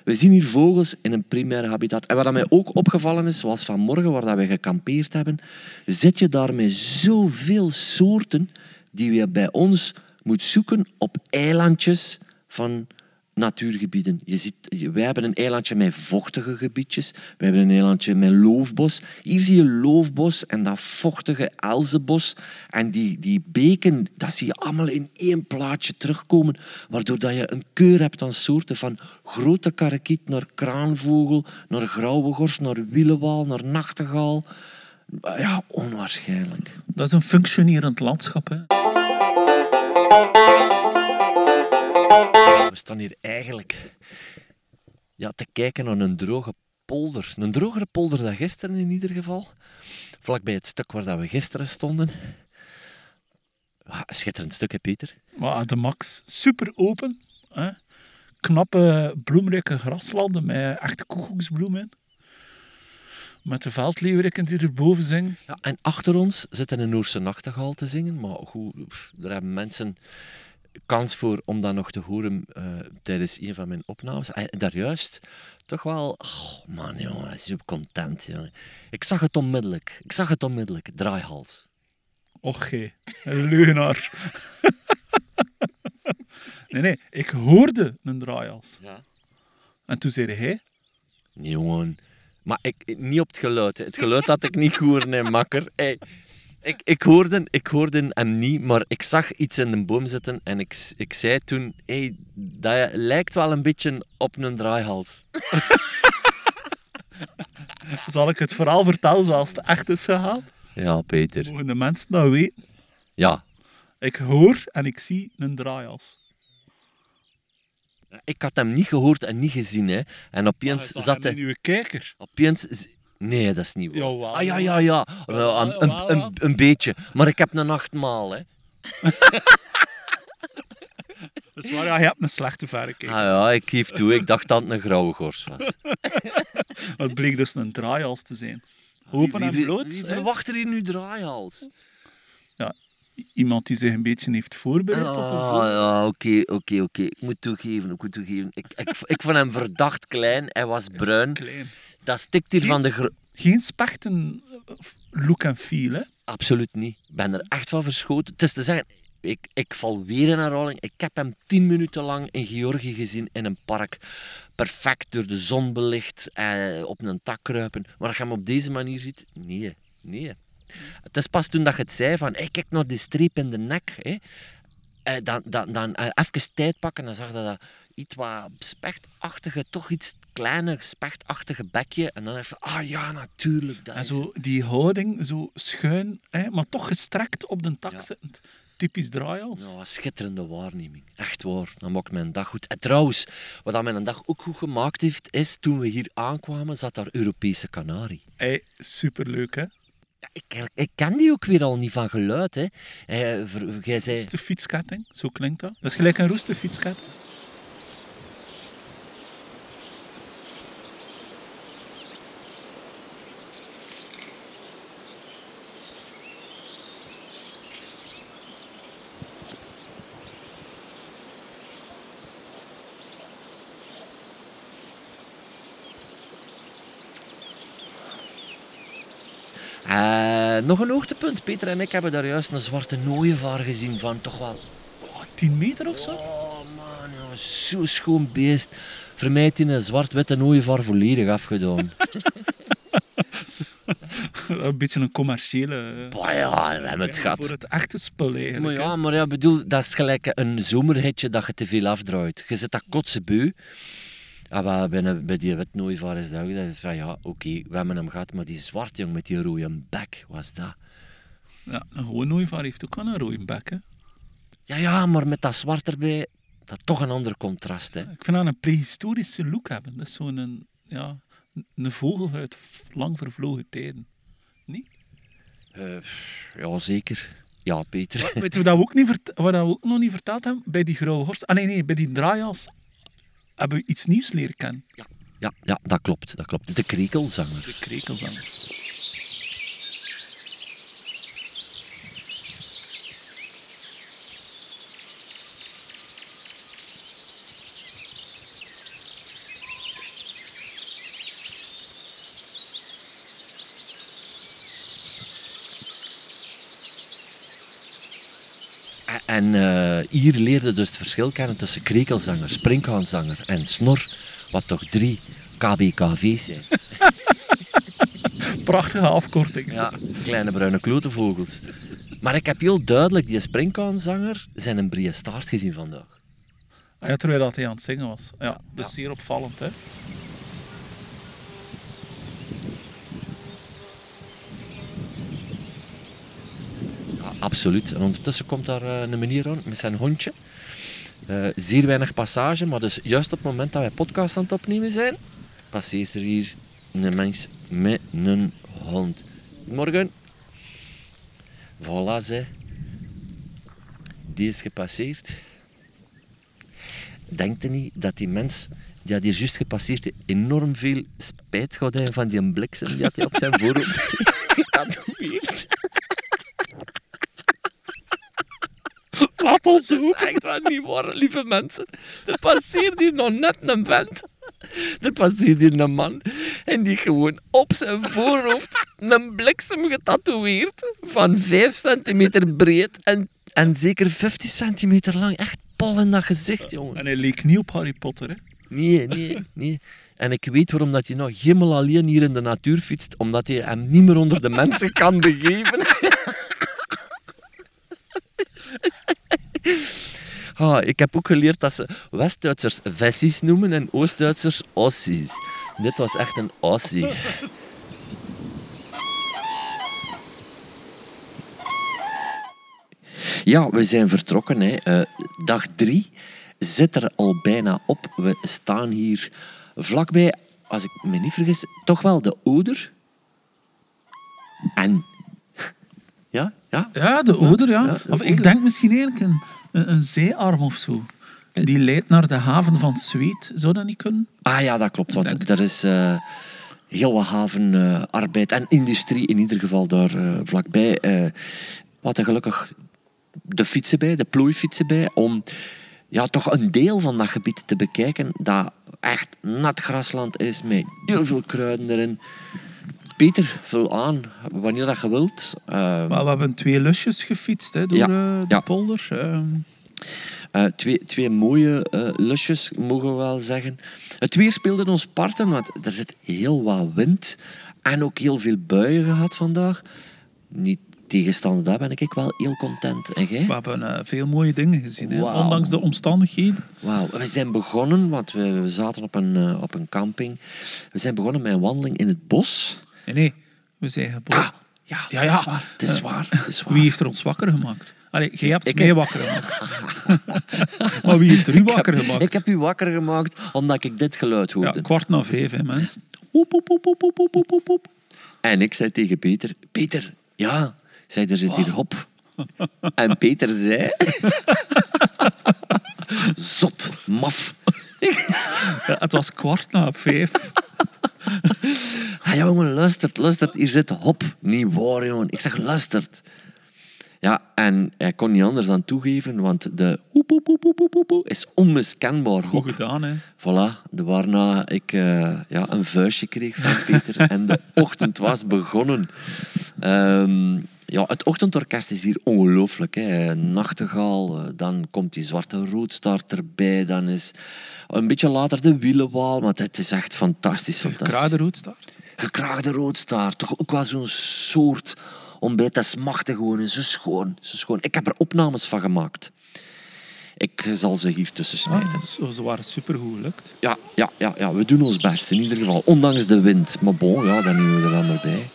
we zien hier vogels in een primair habitat. En wat mij ook opgevallen is, zoals vanmorgen, waar dat we gekampeerd hebben, zit je daar met zoveel soorten die je bij ons moet zoeken op eilandjes van natuurgebieden. Je ziet, wij hebben een eilandje met vochtige gebiedjes. We hebben een eilandje met loofbos. Hier zie je loofbos en dat vochtige elzenbos. En die, die beken, dat zie je allemaal in één plaatje terugkomen. Waardoor dat je een keur hebt aan soorten van grote karakiet naar kraanvogel, naar grauwe gors, naar wielenwaal, naar nachtegaal. Ja, onwaarschijnlijk. Dat is een functionerend landschap. Hè. We staan hier eigenlijk ja, te kijken naar een droge polder. Een drogere polder dan gisteren in ieder geval. Vlakbij het stuk waar dat we gisteren stonden. Ah, schitterend stuk, hè, Pieter? Maar de max, super open. Hè. Knappe, bloemrijke graslanden met echte koekoeksbloem in. Met de veldleeuweriken die erboven zingen. Ja, en achter ons zit een Noorse nachtegaal te zingen. Maar goed, daar hebben mensen kans voor om dat nog te horen eh, tijdens een van mijn opnames. En daar juist toch wel... Oh man, jongen, hij is zo content, jongen. Ik zag het onmiddellijk. Ik zag het onmiddellijk. Draaihals. Och, hé, een leugenaar. nee, nee, ik hoorde een draaihals. Ja. En toen zei hij, Nee, jongen. Maar ik, ik- niet op het geluid. hè. Het geluid had ik niet gehoord, nee, makker. Hey, ik, ik, hoorde, ik hoorde hem niet, maar ik zag iets in de boom zitten en ik, ik zei toen... Hey, dat lijkt wel een beetje op een draaihals. zal ik het verhaal vertellen zoals het echt is gegaan? Ja, Peter. Mogen de mensen dat weten? Ja. Ik hoor en ik zie een draaihals. Ik had hem niet gehoord en niet gezien, hè. En opeens Ah, zat hij... uw kijker. Opeens... Nee, dat is niet waar. Jawel, ah, ja, ja, ja. Wel, een, een, jawel, een, een beetje. Maar ik heb een nachtmaal, hè. Dat is waar, ja, je hebt een slechte verrekijker. Ah ja, ik geef toe. Ik dacht dat het een grauwe gors was. Het bleek dus een draaihals te zijn. Open en Wie- bloot. Wie verwacht er hier nu draaihals? Ja, iemand die zich een beetje heeft voorbereid op een Ah, ja, oké, oké, oké. Ik moet toegeven, ik moet toegeven. Ik, ik, ik vond hem verdacht klein, hij was bruin. Klein. Dat stikt hier van de... Geen gro- Geen spechten eh, look en feel, hè? Absoluut niet. Ik ben er echt van verschoten. Het is te zeggen, ik, ik val weer in herhaling. Ik heb hem tien minuten lang in Georgië gezien in een park. Perfect door de zon belicht, eh, op een tak kruipen. Maar als je hem op deze manier ziet, nee, nee. Het is pas toen dat je het zei van, hey, kijk naar die streep in de nek. Hè. Eh, dan dan, dan eh, even tijd pakken, dan zag je dat iets wat spechtachtige, toch iets kleiner spechtachtige bekje. En dan even, ah ja, natuurlijk. Dat En is zo die houding, zo schuin, hè, maar toch gestrekt op de tak Ja. zittend. Typisch draaihals. Ja, schitterende waarneming. Echt waar. Dat maakt mijn dag goed. En trouwens, wat dat mijn dag ook goed gemaakt heeft, is toen we hier aankwamen, zat daar Europese kanarie. Hey, superleuk, hè? Ik, ik ken die ook weer al niet van geluid. Hè. Eh, jij zei... De fietsketting, zo klinkt dat. Dat is gelijk een roeste fietsketting. Eh, nog een hoogtepunt. Peter en ik hebben daar juist een zwarte nooievaar gezien van toch wel... Oh, 10 meter of zo? Oh man, zo schoon beest. Voor mij heeft een zwart-witte nooievaar volledig afgedaan. een beetje een commerciële... Bah ja, we hebben het gehad. Voor het echte spul eigenlijk. Maar hè. ja, maar ja, bedoel, dat is gelijk een zomerhitje dat je te veel afdraait. Je zit dat kotse beu. Ah, bij, bij die wit nooievaar is dat ook. Dat is van ja, oké, we hebben hem gehad, maar die zwart jong met die rode bek, was dat? Ja, een gewoon nooievaar heeft ook wel een rode bek, hè? Ja, ja, maar met dat zwart erbij, dat toch een ander contrast, hè. Ik vind dat een prehistorische look hebben. Dat is zo'n een, ja, een vogel uit lang vervlogen tijden. Niet? Eh, ja, zeker. Ja, Peter. Weet je wat we, ook niet wat we ook nog niet verteld hebben? Bij die grauwe horst... Ah nee, nee, bij die draaihals hebben we iets nieuws leren kennen. Ja, ja, dat klopt, dat klopt. De krekelzanger. De krekelzanger. En eh, hier leerde dus het verschil kennen tussen krekelzanger, springhaanzanger en snor, wat toch drie KBKV's zijn. Prachtige afkorting. Ja, kleine bruine klotenvogels. Maar ik heb heel duidelijk die springhaanzanger zijn een brede staart gezien vandaag. Ah ja, terwijl dat hij aan het zingen was. Ja, dat is zeer opvallend, hè? Absoluut. En ondertussen komt daar eh, een meneer rond met zijn hondje. Eh, zeer weinig passage, maar dus juist op het moment dat wij podcast aan het opnemen zijn, passeert er hier een mens met een hond. Morgen. Voilà, ze. Die is gepasseerd. Denkt u niet dat die mens die had hier juist gepasseerd heeft, enorm veel spijt gaat hebben van die bliksem die had hij op zijn voorhoofd getatoeëerd? Laat ons Dat is echt wel niet waar, lieve mensen. Er passeert hier nog net een vent. Er passeert hier een man. En die gewoon op zijn voorhoofd een bliksem getatoeëerd. Van 5 centimeter breed en, en zeker 50 centimeter lang. Echt pol in dat gezicht, jongen. En hij leek niet op Harry Potter, hè? Nee, nee, nee. En ik weet waarom dat je nog helemaal alleen hier in de natuur fietst. Omdat je hem niet meer onder de mensen kan begeven. Ik heb ook geleerd dat ze West-Duitsers Vessies noemen en Oost-Duitsers Ossies. Dit was echt een Ossie. Ja, we zijn vertrokken. Hè. Eh, dag drie zit er al bijna op. We staan hier vlakbij, als ik me niet vergis, toch wel de Oder. En... Ja, de Oder, ja. ja, de of ik denk misschien eigenlijk een, een, een zijarm of zo. Die leidt naar de haven van Zweet. Zou dat niet kunnen? Ah ja, dat klopt. Want er is eh, heel wat havenarbeid en industrie in ieder geval daar eh, vlakbij. eh, wat er gelukkig de fietsen bij, de plooifietsen bij, om ja, toch een deel van dat gebied te bekijken dat echt nat grasland is met heel veel kruiden erin. Peter, vul aan wanneer dat je wilt. Uh, maar we hebben twee lusjes gefietst hè, door Ja, eh, de ja. polder. Ehm, Eh, twee, twee mooie eh, lusjes, mogen we wel zeggen. Het weer speelde ons parten, want er zit heel wat wind. En ook heel veel buien gehad vandaag. Niet tegenstaande daar ben ik wel heel content. En jij? we hebben veel mooie dingen gezien, hè, ondanks de omstandigheden. Wauw. We zijn begonnen, want we, we zaten op een, op een camping. We zijn begonnen met een wandeling in het bos. Nee, nee. We zijn geboren. Ah, ja, ja, ja. Het is waar. Wie heeft er ons wakker gemaakt? Allee, jij hebt ik mij wakker gemaakt. maar wie heeft er u wakker gemaakt? Ik heb u wakker gemaakt omdat ik dit geluid hoorde. Ja, kwart na vijf, hè, mensen. En ik zei tegen Peter... Peter, ja. Zei, er zit hier oh. hop. En Peter zei... Zot, maf. Ja, het was kwart na vijf. Ah, jongen, luistert, luistert, hier zit hop. Niet waar, jongen. Ik zeg, luistert. Ja, en hij kon niet anders dan toegeven, want de is onmiskenbaar Goed gedaan, hè. Voilà, de waarna ik eh, ja, een vuistje kreeg van Peter en de ochtend was begonnen. Ehm, ja, het ochtendorkest is hier ongelooflijk. Hè. Nachtegaal, eh, dan komt die zwarte roodstart erbij, dan is een beetje later de wielenwaal, maar het is echt fantastisch. fantastisch. Kraade roodstaart. Gekraagde roodstaart, toch ook wel zo'n soort ontbijt, dat smachtig gewoon, zo schoon, zo schoon. Ik heb er opnames van gemaakt. Ik zal ze hier tussen smijten. Ah, zo, ze waren supergoed gelukt. Ja, ja, ja, ja, we doen ons best in ieder geval. Ondanks de wind. Maar bon, ja, dan nemen we er dan maar bij.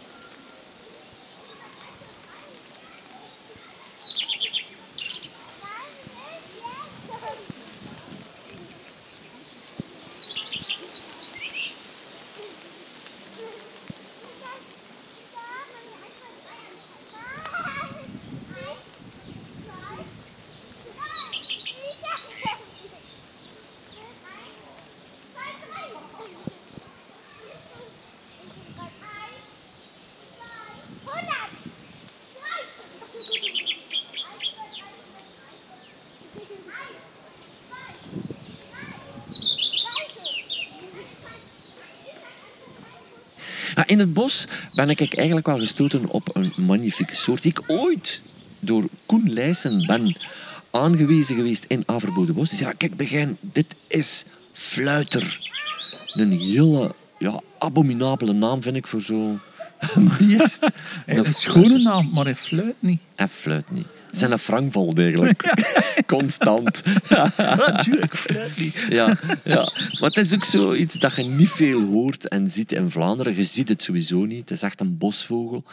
Ja, in het bos ben ik eigenlijk wel gestoten op een magnifieke soort die ik ooit door Koen Leijsen ben aangewezen geweest in Averbode Bos. Dus ja, kijk, begin, dit is fluiter. Een hele ja, abominabele naam vind ik voor zo'n beest. Een schone naam, maar hij fluit niet. Hij fluit niet. Zijn een Frank valt eigenlijk. Constant. Natuurlijk, niet. Ja, ja, maar het is ook zoiets dat je niet veel hoort en ziet in Vlaanderen. Je ziet het sowieso niet. Het is echt een bosvogel.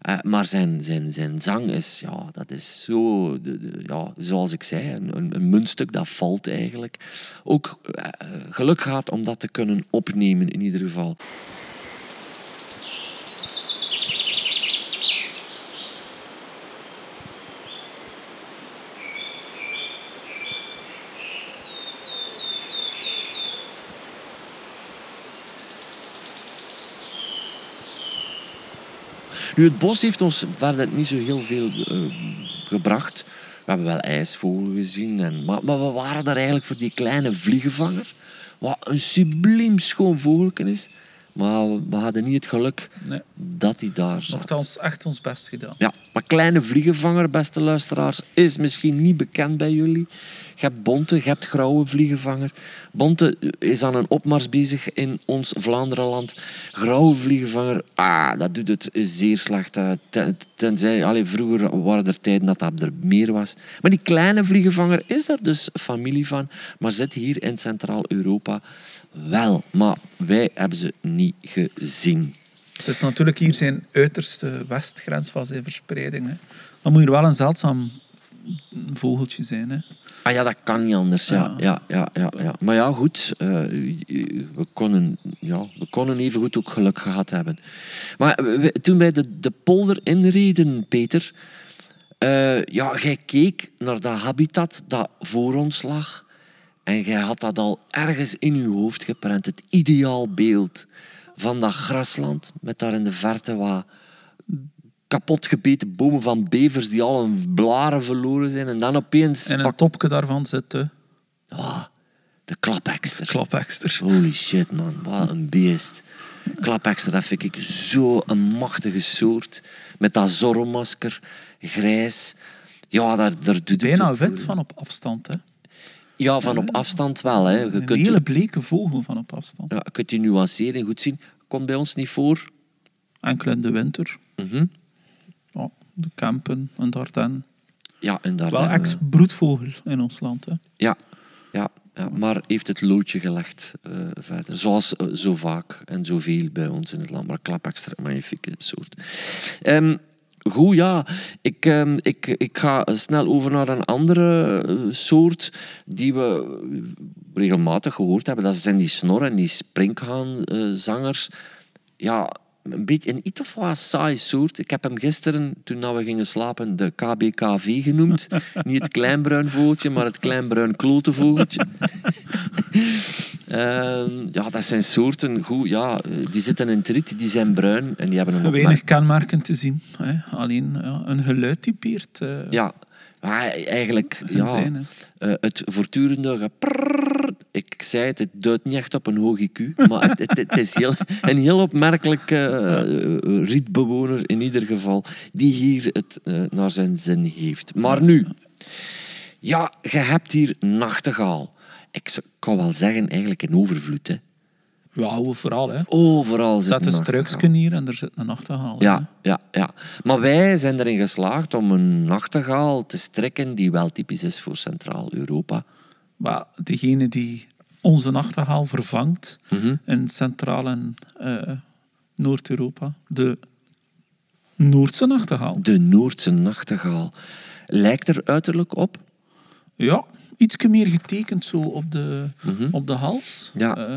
Eh, maar zijn, zijn, zijn zang is, ja, dat is zo, de, de- ja, zoals ik zei, een, een, een muntstuk dat valt eigenlijk. Ook eh, geluk gehad om dat te kunnen opnemen in ieder geval. Nu, het bos heeft ons verder niet zo heel veel eh, gebracht. We hebben wel ijsvogel gezien, en, maar, maar we waren daar eigenlijk voor die kleine vliegenvanger. Wat een subliem schoon vogelken is. Maar we, we hadden niet het geluk Nee, dat hij daar zat. nogthans echt ons best gedaan. Ja, maar kleine vliegenvanger, beste luisteraars, is misschien niet bekend bij jullie. Je hebt bonte, je hebt grauwe vliegenvanger. Bonte is aan een opmars bezig in ons Vlaanderenland. Grauwe vliegenvanger, ah, dat doet het zeer slecht. eh, ten- Tenzij, allee, vroeger waren er tijden dat dat er meer was. Maar die kleine vliegenvanger is daar dus familie van, maar zit hier in Centraal-Europa wel. Maar wij hebben ze niet gezien. Is natuurlijk hier zijn uiterste westgrens van zijn verspreiding. Dan moet er wel een zeldzaam vogeltje zijn. Hè. Ah ja, dat kan niet anders. Ja, ja, ja, ja, ja. Maar ja, goed. eh, we, konden, ja, we konden even goed ook geluk gehad hebben. Maar we- toen wij de, de polder inreden, Peter... eh, ja, jij keek naar dat habitat dat voor ons lag. En jij had dat al ergens in je hoofd geprent. Het ideaal beeld van dat grasland. Met daar in de verte wat kapotgebeten bomen van bevers die al hun blaren verloren zijn. En dan opeens En een pak... topje daarvan zit de Ah, de klapekster. klapekster. Holy shit, man. Wat een beest. Klapekster, dat vind ik zo een machtige soort. Met dat Zorro-masker, grijs. Ja, daar, daar doet het Bijna wit van op afstand. Hè. Ja, van op afstand wel. Hè. Je Een kunt, hele bleke vogel van op afstand. ja, je kunt die nuancering goed zien. Komt bij ons niet voor. Enkel in de winter. Mhm. Ja, de Kempen en Dardenne. Ja, en daar Wel ex-broedvogel in ons land. Hè. Ja, ja, ja, maar heeft het loodje gelegd eh, verder. Zoals eh, zo vaak en zoveel bij ons in het land. Maar klapextra, magnifieke soort. Ehm, goed, ja. Ik, ehm, ik, ik ga snel over naar een andere eh, soort die we regelmatig gehoord hebben. Dat zijn die snor- en die springhaanzangers. ja, een beetje een iets of wat saai soort. Ik heb hem gisteren, toen we gingen slapen, de KBKV genoemd. Niet het kleinbruin vogeltje, maar het kleinbruin klotenvogeltje. Ehm, ja, dat zijn soorten, goed, ja, die zitten in het riet, die zijn bruin en die hebben een Weinig kenmerken te zien. Hè. Alleen ja, een geluid typeert eh, Ja, maar eigenlijk, ja, zijn. Eh, het voortdurende geprrrr, ik zei het, het duidt niet echt op een hoge IQ, maar het, het, het is heel, een heel opmerkelijke eh, rietbewoner in ieder geval, die hier het eh, naar zijn zin heeft. Maar nu, ja, je hebt hier nachtegaal. Ik kan wel zeggen, eigenlijk in overvloed. Hè. Ja, overal. Hè. Overal Er zit staat een struiksken hier en er zit een nachtegaal. hè. Ja, ja, ja. Maar wij zijn erin geslaagd om een nachtegaal te strikken die wel typisch is voor Centraal-Europa. Maar degene die onze nachtegaal vervangt Mhm. in Centraal- en eh, Noord-Europa, de Noordse nachtegaal. De Noordse nachtegaal. Lijkt er uiterlijk op. Ja, iets meer getekend zo op de, Mhm. op de hals. Ja. Eh,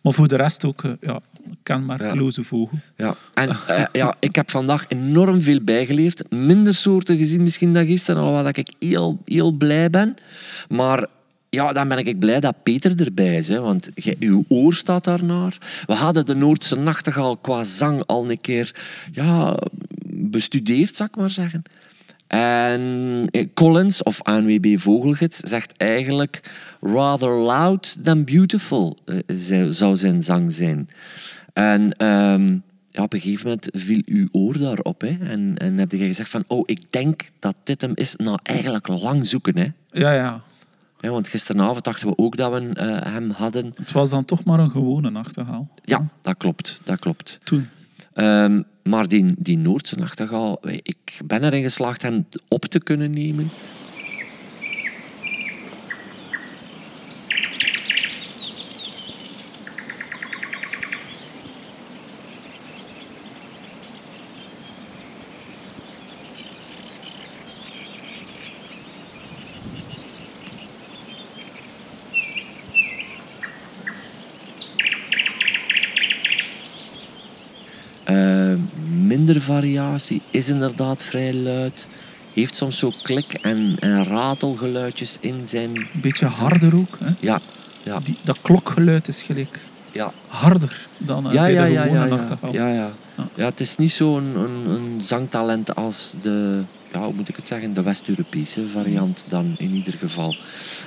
maar voor de rest ook eh, ja, kenmerkeloze vogel. Ja. En ja, ik heb vandaag enorm veel bijgeleerd. Minder soorten gezien misschien dan gisteren, alhoewel dat ik heel, heel blij ben. Maar ja, dan ben ik blij dat Peter erbij is. Hè, want jij- uw oor staat daarnaar. We hadden de Noordse nachtegaal qua zang al een keer ja, bestudeerd, zou ik maar zeggen. En eh, Collins, of ANWB Vogelgids, zegt eigenlijk rather loud than beautiful eh, zou- zou zijn zang zijn. En ehm, ja, op een gegeven moment viel uw oor daarop. Hè? En, en heb je gezegd van, oh, ik denk dat dit hem is. Nou, eigenlijk lang zoeken. Hè? Ja, ja. Ja, want gisteravond dachten we ook dat we eh, hem hadden. Het was dan toch maar een gewone nachtegaal. Ja, dat klopt. Dat klopt. Toen. Ehm, maar die, die Noordse nachtegaal, ik ben erin geslaagd hem op te kunnen nemen. Eh, minder variatie, is inderdaad vrij luid. Heeft soms zo klik- en, en ratelgeluidjes in zijn... Beetje harder ook. Hè. Ja, ja, Die, dat klokgeluid is gelijk ja. harder dan eh, Ja, bij ja, de ja, gewone ja, ja, ja. Ja. Ja, het is niet zo'n een, een zangtalent als de, ja, hoe moet ik het zeggen, de West-Europese variant dan in ieder geval.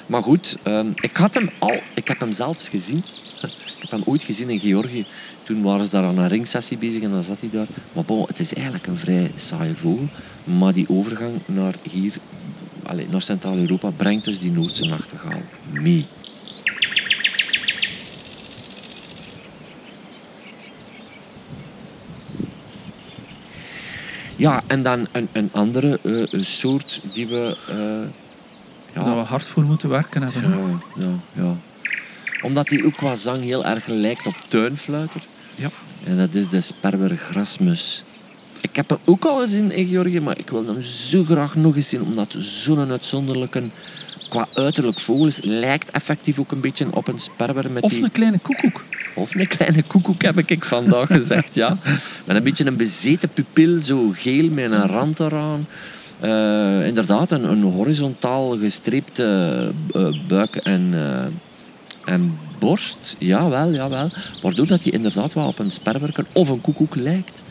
Maar goed, ehm, ik had hem al, ik heb hem zelfs gezien. Ik heb hem ooit gezien in Georgië. Toen waren ze daar aan een ringsessie bezig en dan zat hij daar. Maar bon, het is eigenlijk een vrij saaie vogel. Maar die overgang naar hier, allez, naar Centraal-Europa, brengt dus die Noordse nachtegaal mee. Ja, en dan een, een andere eh, soort die we... eh, ja, we hard voor moeten werken hebben. ja, ja, ja. Omdat die ook qua zang heel erg lijkt op tuinfluiter. Ja. En dat is de sperber grasmus. Ik heb hem ook al gezien in Georgië, maar ik wil hem zo graag nog eens zien, omdat zo'n uitzonderlijke, qua uiterlijk vogel is, lijkt effectief ook een beetje op een sperber met Of die... een kleine koekoek. Of een kleine koekoek, heb ik vandaag gezegd, ja. Met een beetje een bezeten pupil, zo geel met een rand eraan. Eh, inderdaad, een, een horizontaal gestreepte eh, buik en, eh, en borst. Jawel, jawel. Waardoor dat hij inderdaad wel op een sperwerken of een koekoek lijkt.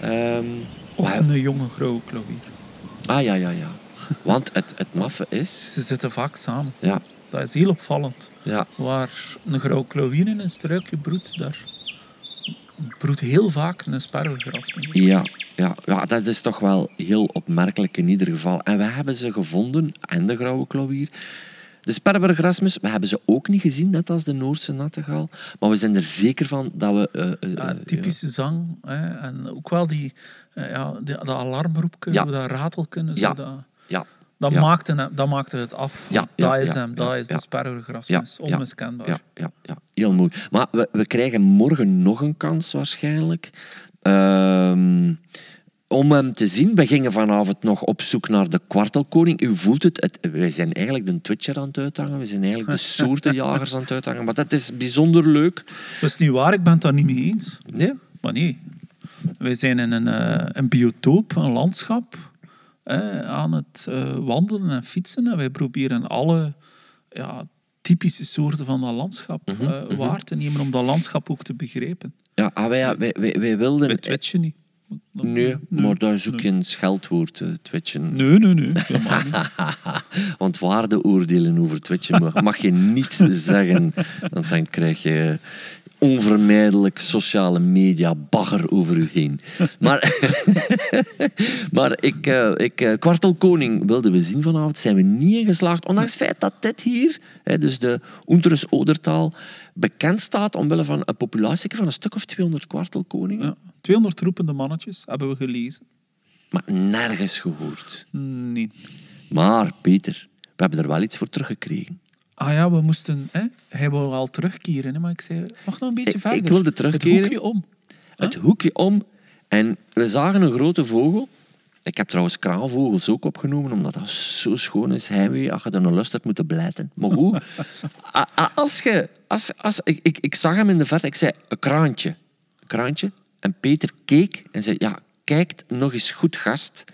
Ehm, Of een jonge grauwe klauwier. Ah, ja, ja, ja. Want het, het maffe is... Ze zitten vaak samen. Ja, Dat is heel opvallend. ja, Waar een grauwe klauwier in een struikje broedt, daar broedt heel vaak een sparwegras. mee. ja, ja, ja, dat is toch wel heel opmerkelijk in ieder geval. En we hebben ze gevonden, en de grauwe klauwier. De sperbergrasmus, we hebben ze ook niet gezien, net als de Noorse nattegaal. Maar we zijn er zeker van dat we... Ja, eh, typische zang. Hè, en ook wel die, ja, die, dat alarmroepje, Ja. dat ratelken. Zo, Ja. dat, Ja, dat, Ja. maakte, hem- dat maakte het af. Ja, dat ja, is hem, dat is de ja, Onmiskenbaar. Ja, ja, ja, heel mooi. Maar we, we krijgen morgen nog een kans waarschijnlijk. Ehm, om hem te zien, we gingen vanavond nog op zoek naar de kwartelkoning. U voelt het, het wij zijn eigenlijk de Twitcher aan het uithangen. We zijn eigenlijk de soortenjagers aan het uithangen. Maar dat is bijzonder leuk. Dat is niet waar, ik ben het daar niet mee eens. Nee? Maar nee, wij zijn in een, eh, een biotoop, een landschap, eh, aan het eh, wandelen en fietsen. En wij proberen alle ja, typische soorten van dat landschap Mhm, eh, waar te nemen om dat landschap ook te begrijpen. Ja, ah, wij, wij, wij, wij wilden... Wij twitchen niet. Nee, maar daar zoek je een scheldwoord, eh, twitchen. Nee, nee, nee. niet. Want waardeoordelen over twitchen mag, mag je niet zeggen. Want dan krijg je onvermijdelijk sociale media bagger over u heen. Maar, maar ik, eh, ik, eh, Kwartelkoning wilden we zien vanavond. Zijn we niet in geslaagd. Ondanks het feit dat dit hier, hè, dus de Unteres Odertaal, bekend staat omwille van een populatie van een stuk of 200 kwartelkoningen. Ja. 200 roepende mannetjes hebben we gelezen. Maar nergens gehoord. Nee. Maar, Peter, we hebben er wel iets voor teruggekregen. Ah ja, we moesten... Hè, hij wou al terugkeren, hè, maar ik zei... Mag nog een beetje Ik- verder. ik wilde terugkeren. Het hoekje om. Het hoekje om en we zagen een grote vogel. Ik heb trouwens kraanvogels ook opgenomen, omdat dat zo schoon is. Heimwee, als je er naar luistert, moet je blijten. Maar goed, a- a- als je... Als, als, ik, ik, ik zag hem in de verte, ik zei, een kraantje. Een kraantje. En Peter keek en zei, ja, kijkt nog eens goed, gast.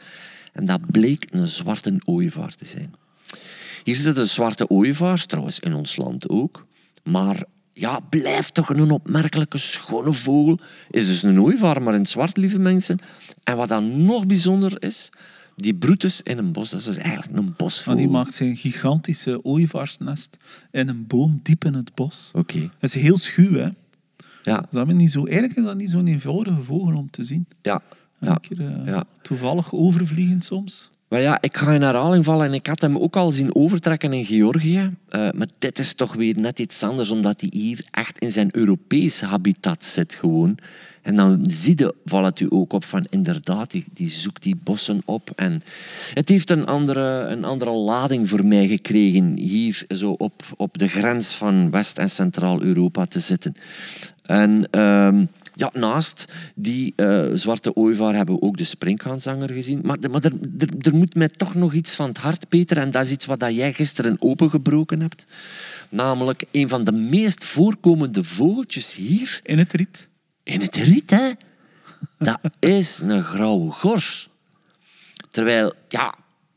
En dat bleek een zwarte ooievaar te zijn. Hier zitten zwarte ooievaars, trouwens in ons land ook. Maar ja, blijft toch een opmerkelijke schone vogel. Is dus een ooievaar, maar in het zwart, lieve mensen. En wat dan nog bijzonder is, die broedt dus in een bos. Dat is dus eigenlijk een Maar bosvogel. die maakt zijn gigantische ooievaarsnest in een boom diep in het bos. Oké, Dat is heel schuw, hè. ja, Dat is niet zo, eigenlijk is dat niet zo'n eenvoudige vogel om te zien. ja. Een ja. keer eh, ja. toevallig overvliegen soms. Maar ja, ik ga in herhaling vallen en ik had hem ook al zien overtrekken in Georgië. Eh, maar dit is toch weer net iets anders, omdat hij hier echt in zijn Europees habitat zit gewoon. En dan zie je, valt u ook op, van inderdaad, die, die zoekt die bossen op. En het heeft een andere, een andere lading voor mij gekregen, hier zo op, op de grens van West- en Centraal-Europa te zitten. En... ehm, ja, naast die eh, zwarte ooievaar hebben we ook de springhaanzanger gezien. Maar, maar er, er, er moet mij toch nog iets van het hart, Peter. En dat is iets wat dat jij gisteren opengebroken hebt. Namelijk een van de meest voorkomende vogeltjes hier In het riet. in het riet, hè. Dat is een grauwe gors. Terwijl, ja,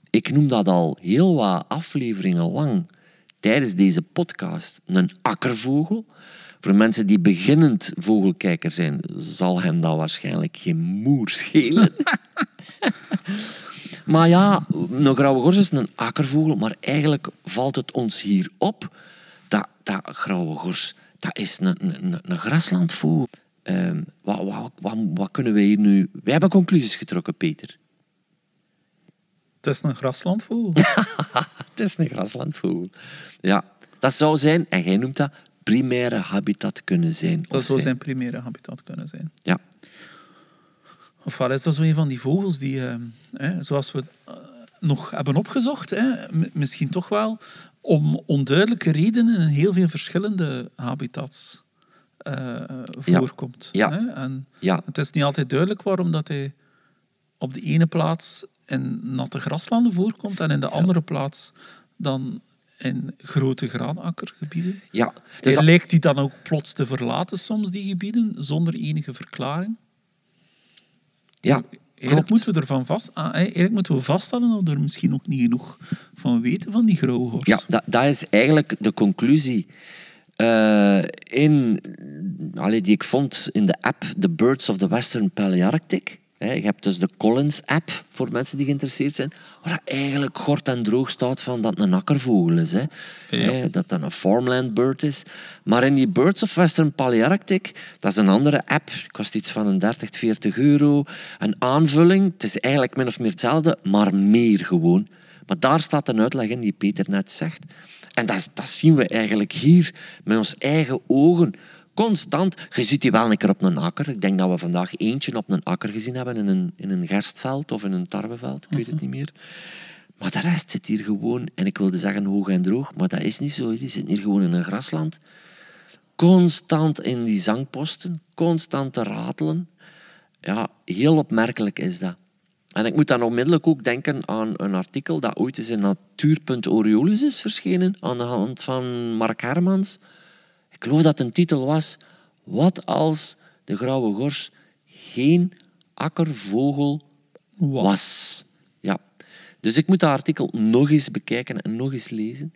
ik noem dat al heel wat afleveringen lang tijdens deze podcast een akkervogel. Voor mensen die beginnend vogelkijker zijn, zal hen dat waarschijnlijk geen moer schelen. maar ja, een grauwe gors is een akkervogel, maar eigenlijk valt het ons hier op dat, dat grauwe gors, dat is een, een, een graslandvogel. Ehm, wat, wat, wat, wat kunnen wij hier nu... Wij hebben conclusies getrokken, Peter. Het is een graslandvogel. Het is een graslandvogel. Ja, dat zou zijn, en jij noemt dat, primaire habitat kunnen zijn. Dat zou zijn primaire habitat kunnen zijn. Ja, Of wel is dat zo een van die vogels die, eh, hè, zoals we eh, nog hebben opgezocht, hè, m- misschien toch wel om onduidelijke redenen in heel veel verschillende habitats eh, voorkomt. Ja. En ja, het is niet altijd duidelijk waarom dat hij op de ene plaats in natte graslanden voorkomt en in de andere plaats dan in grote graanakkergebieden. ja. Dus dat- lijkt die dan ook plots te verlaten soms, die gebieden, zonder enige verklaring? ja, Eigenlijk moeten, we ervan vast, ah, eigenlijk moeten we vaststellen dat we er misschien nog niet genoeg van weten van die grauwe hors. Ja, dat, dat is eigenlijk de conclusie eh, in, allee, die ik vond in de app The Birds of the Western Palearctic. Je hebt dus de Collins-app voor mensen die geïnteresseerd zijn, waar eigenlijk kort en droog staat van dat het een akkervogel is. Hè. Dat dat een farmland bird is. Maar in die Birds of Western Palearctic, dat is een andere app, kost iets van een 30, 40 euro. Een aanvulling, het is eigenlijk min of meer hetzelfde, maar meer gewoon. Maar daar staat een uitleg in die Peter net zegt. En dat, dat zien we eigenlijk hier met ons eigen ogen constant. Je ziet die wel een keer op een akker. Ik denk dat we vandaag eentje op een akker gezien hebben in een, in een gerstveld of in een tarweveld. Ik weet het niet meer. Maar de rest zit hier gewoon, en ik wilde zeggen hoog en droog, maar dat is niet zo. Die zit hier gewoon in een grasland. Constant in die zangposten, constant te ratelen. Ja, heel opmerkelijk is dat. En ik moet dan onmiddellijk ook denken aan een artikel dat ooit eens in Natuur.Oriolus is verschenen, aan de hand van Mark Hermans. Ik geloof dat een titel was Wat als de grauwe gors geen akkervogel Was. was. Ja. Dus ik moet dat artikel nog eens bekijken en nog eens lezen.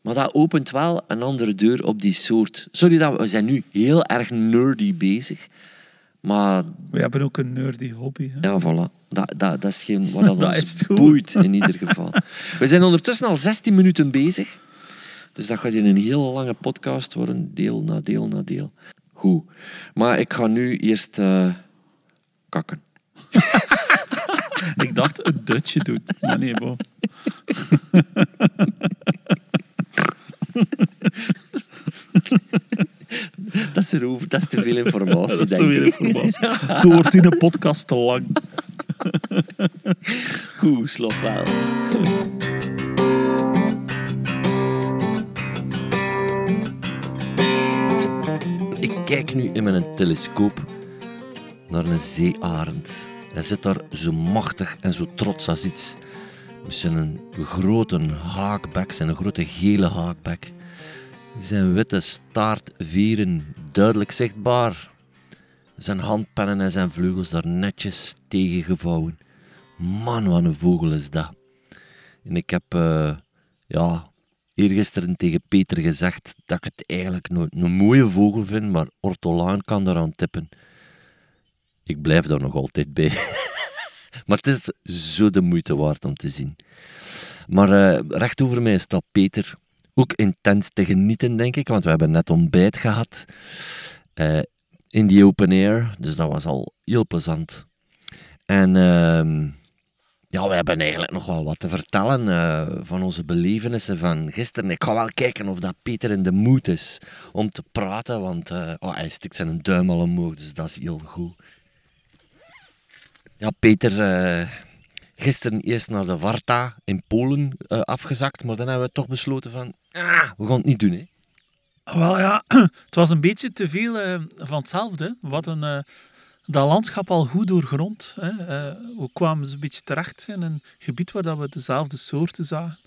Maar dat opent wel een andere deur op die soort. Sorry dat we, we zijn nu heel erg nerdy bezig. Maar We hebben ook een nerdy hobby. Hè? ja, voilà. Dat, dat, dat is geen wat dat Dat ons boeit, in ieder geval. We zijn ondertussen al 16 minuten bezig. Dus dat gaat hier een heel lange podcast worden, deel na deel na deel. Goed. Maar ik ga nu eerst eh, kakken. Ik dacht een dutje doen. Maar nee, bon. Dat is erover, dat is te veel informatie, Dat is denk weer ik. informatie. Zo wordt die een podcast te lang. Goed, wel. Ik kijk nu in mijn telescoop naar een zeearend. Hij zit daar zo machtig en zo trots als iets. Met zijn grote haakbek, zijn grote gele haakbek. Zijn witte staartvieren duidelijk zichtbaar. Zijn handpennen en zijn vleugels daar netjes tegengevouwen. Man, wat een vogel is dat. En ik heb, eh, ja, eergisteren tegen Peter gezegd dat ik het eigenlijk nooit een mooie vogel vind, maar ortolaan kan eraan tippen. Ik blijf daar nog altijd bij. maar het is zo de moeite waard om te zien. Maar eh, recht over mij staat Peter. Ook intens te genieten, denk ik, want we hebben net ontbijt gehad. eh, in die open air, dus dat was al heel plezant. En ehm, ja, we hebben eigenlijk nog wel wat te vertellen eh, van onze belevenissen van gisteren. Ik ga wel kijken of dat Peter in de moed is om te praten, want eh, oh, hij stikt zijn duim al omhoog, dus dat is heel goed. Ja, Peter, eh, gisteren eerst naar de Warta in Polen afgezakt, maar dan hebben we toch besloten van, ah, we gaan het niet doen, hè. Wel ja, het was een beetje te veel van hetzelfde. Hadden eh, dat landschap al goed doorgrond. Hè. Eh, we kwamen dus een beetje terecht in een gebied waar dat we dezelfde soorten zagen.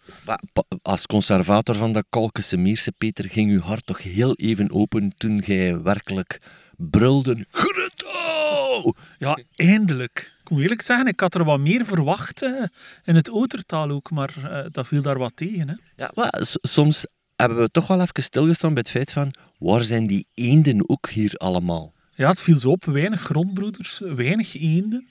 Als conservator van dat Kalkese Meerse, Peter, ging uw hart toch heel even open toen gij werkelijk brulde. Grutto! Ja, eindelijk. Ik moet eerlijk zeggen, ik had er wat meer verwacht eh, in het oudertaal ook, maar eh, dat viel daar wat tegen. Hè. Ja, maar soms hebben we toch wel even stilgestaan bij het feit van, waar zijn die eenden ook hier allemaal? Ja, het viel zo op. Weinig grondbroeders, weinig eenden.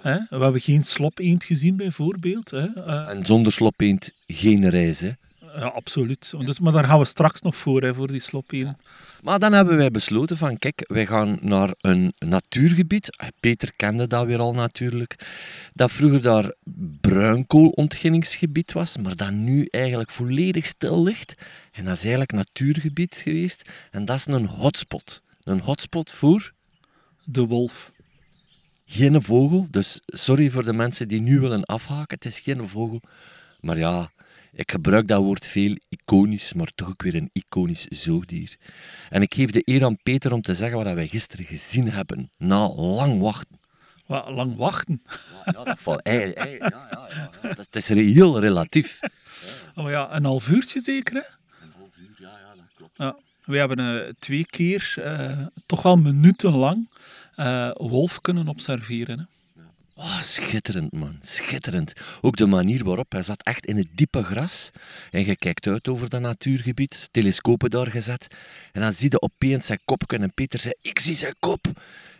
Hè. We hebben geen slopeend gezien, bijvoorbeeld. Hè. Eh, En zonder slopeend geen reis, hè. ja, absoluut. Dus, maar daar gaan we straks nog voor, hè, voor die slopeend. Maar dan hebben wij besloten van, kijk, wij gaan naar een natuurgebied. Ah, Peter kende dat weer al natuurlijk. Dat vroeger daar bruinkoolontginningsgebied was, maar dat nu eigenlijk volledig stil ligt. En dat is eigenlijk natuurgebied geweest. En dat is een hotspot. Een hotspot voor De wolf. geen vogel. Dus sorry voor de mensen die nu willen afhaken. Het is geen vogel. Maar ja, ik gebruik dat woord veel iconisch, maar toch ook weer een iconisch zoogdier. En ik geef de eer aan Peter om te zeggen wat wij gisteren gezien hebben. Na lang wachten. Wat lang wachten. Ja, dat valt ja, ja, ja, ja. Dat, is heel relatief. Oh ja, een half uurtje zeker, hè? Een half uur, ja, ja, dat klopt. Ja. We hebben eh, twee keer, eh, toch wel minutenlang, eh wolf kunnen observeren. Hè. Oh, schitterend, man. Schitterend. Ook de manier waarop hij zat echt in het diepe gras. En je kijkt uit over dat natuurgebied, telescopen daar gezet. En dan zie je opeens zijn kop en Peter zei, ik zie zijn kop.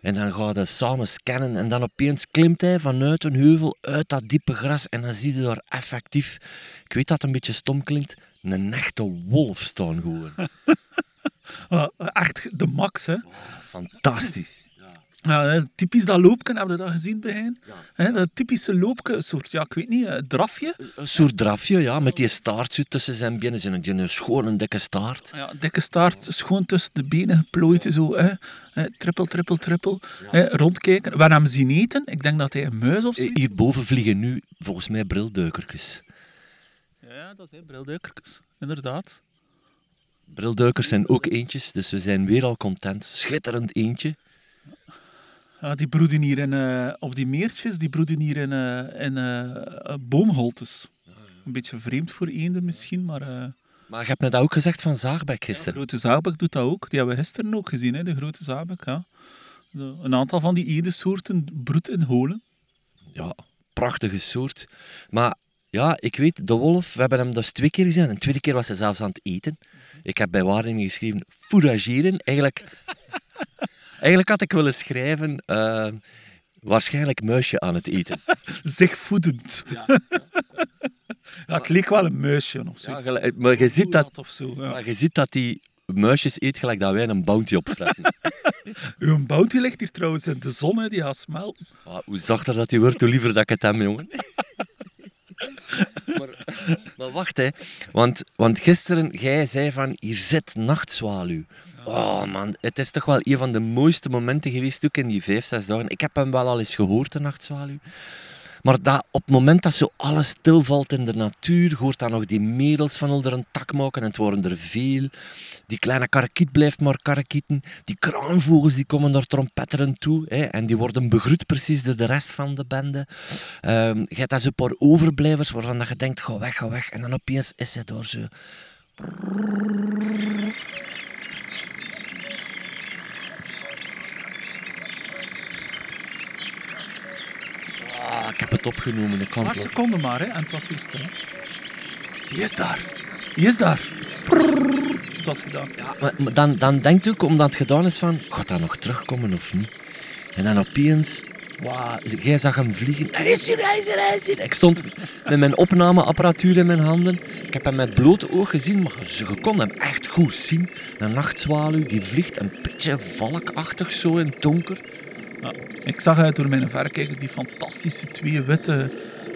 En dan gaan we samen scannen en dan opeens klimt hij vanuit een heuvel uit dat diepe gras en dan zie je daar effectief, ik weet dat het een beetje stom klinkt, een echte wolf staan gewoon. Ah, echt de max, hè. Fantastisch. Ja, typisch dat loopje, hebben we dat gezien bij hen? Hè, dat typische loopje, een soort, ja, ik weet niet, een drafje. Een soort drafje, ja, met die staart zo tussen zijn benen. Zijn een, een schone, dikke staart. Ja, dikke staart, schoon tussen de benen geplooid, zo, hè. Hè, trippel, trippel, trippel. Hè, rondkijken. Waar hem zien eten, ik denk dat hij een muis of zo. Hierboven vliegen nu volgens mij brilduikertjes. Ja, dat zijn brilduikertjes, inderdaad. Brilduikers zijn ook eentjes, dus we zijn weer al content. Schitterend eentje. Ja, die broeden hier in, eh, op die meertjes, die broeden hier in, eh, in eh, boomholtes. Een beetje vreemd voor eenden misschien, maar... Maar je hebt net ook gezegd van Zaagbek de gisteren. grote zaagbek doet dat ook. Die hebben we gisteren ook gezien, hè, de grote zaagbek. Ja. Een aantal van die edensoorten broedt in holen. Ja, prachtige soort. Maar ja, ik weet, de wolf, we hebben hem dus twee keer gezien. En de tweede keer was hij zelfs aan het eten. Ik heb bij waarneming geschreven, fourageren. Eigenlijk, eigenlijk had ik willen schrijven, eh, waarschijnlijk muisje aan het eten. Zich voedend. Ja, het leek wel een muisje of Ja, zoiets. maar je ziet dat, Of zo, ja. maar je ziet dat die muisjes eet gelijk dat wij een bounty opfretten. Uw bounty ligt hier trouwens in de zon, hè, die gaat smelten. Ah, hoe zachter dat die wordt, hoe liever dat ik het heb, jongen. maar, maar wacht, hè. Want, want gisteren, jij zei van, hier zit nachtzwaluw. Oh man, het is toch wel een van de mooiste momenten geweest, ook in die vijf, zes dagen. Ik heb hem wel al eens gehoord, de nachtzwaluw. Maar dat, op het moment dat zo alles stilvalt in de natuur, hoort dan nog die merels van onder een tak maken en het worden er veel. Die kleine karakiet blijft maar karakieten. Die kraanvogels die komen daar trompetterend toe hè, en die worden begroet precies door de rest van de bende. Ehm je hebt zo'n paar overblijvers waarvan dat je denkt, ga weg, ga weg. En dan opeens is hij door zo... Ah, ik heb het opgenomen. Ik kan Een paar het seconden maar, hè, en het was weer stil. Wie is daar? Wie is daar? Prrrr. Het was gedaan. Maar, maar dan, dan denkt u ook, omdat het gedaan is van, gaat dat nog terugkomen of niet? En dan opeens, wauw, jij zag hem vliegen. Hij is hier, hij is hier, hij is hier. Ik stond met mijn opnameapparatuur in mijn handen. Ik heb hem met blote oog gezien, maar je kon hem echt goed zien. Een nachtzwaluw, die vliegt een beetje valkachtig zo in het donker. Ja. Ik zag uit door mijn verrekijker die fantastische twee witte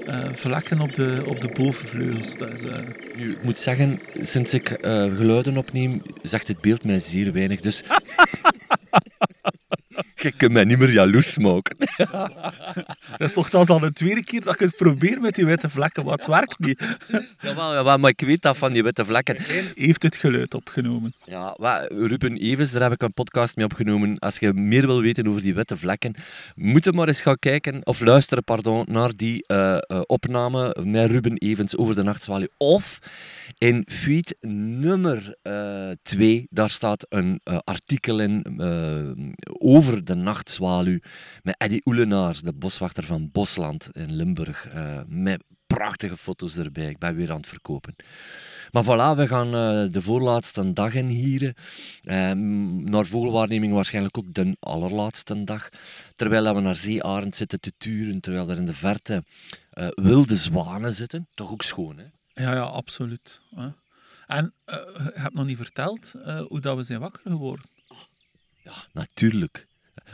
eh, vlekken op de, op de bovenvleugels. Dat is, eh, Nu, ik moet zeggen, sinds ik eh, geluiden opneem, zegt het beeld mij zeer weinig. Dus je kunt mij niet meer jaloers maken. dat is nogthans al de tweede keer dat ik het probeer met die witte vlekken, maar het werkt niet. Jawel, jawel, maar ik weet dat van die witte vlekken. Heeft het geluid opgenomen. Ja, wa- Ruben Evers, daar heb ik een podcast mee opgenomen. Als je meer wil weten over die witte vlekken, moet je maar eens gaan kijken, of luisteren, pardon, naar die eh, eh, opname met Ruben Evans over de nachtzwaluw. Of in feed nummer 2, daar staat een eh, artikel in eh, over de nachtzwaluw met Eddie Oelenaars, de boswachter van Bosland in Limburg, eh, met prachtige foto's erbij. Ik ben weer aan het verkopen. Maar voilà, we gaan eh, de voorlaatste dag in hier. naar vogelwaarneming waarschijnlijk ook de allerlaatste dag. Terwijl we naar zeearend zitten te turen, terwijl er in de verte eh, wilde zwanen zitten. Toch ook schoon, hè? Ja, ja, absoluut. hè. En eh, je hebt nog niet verteld eh, hoe dat we zijn wakker geworden. Ja, natuurlijk.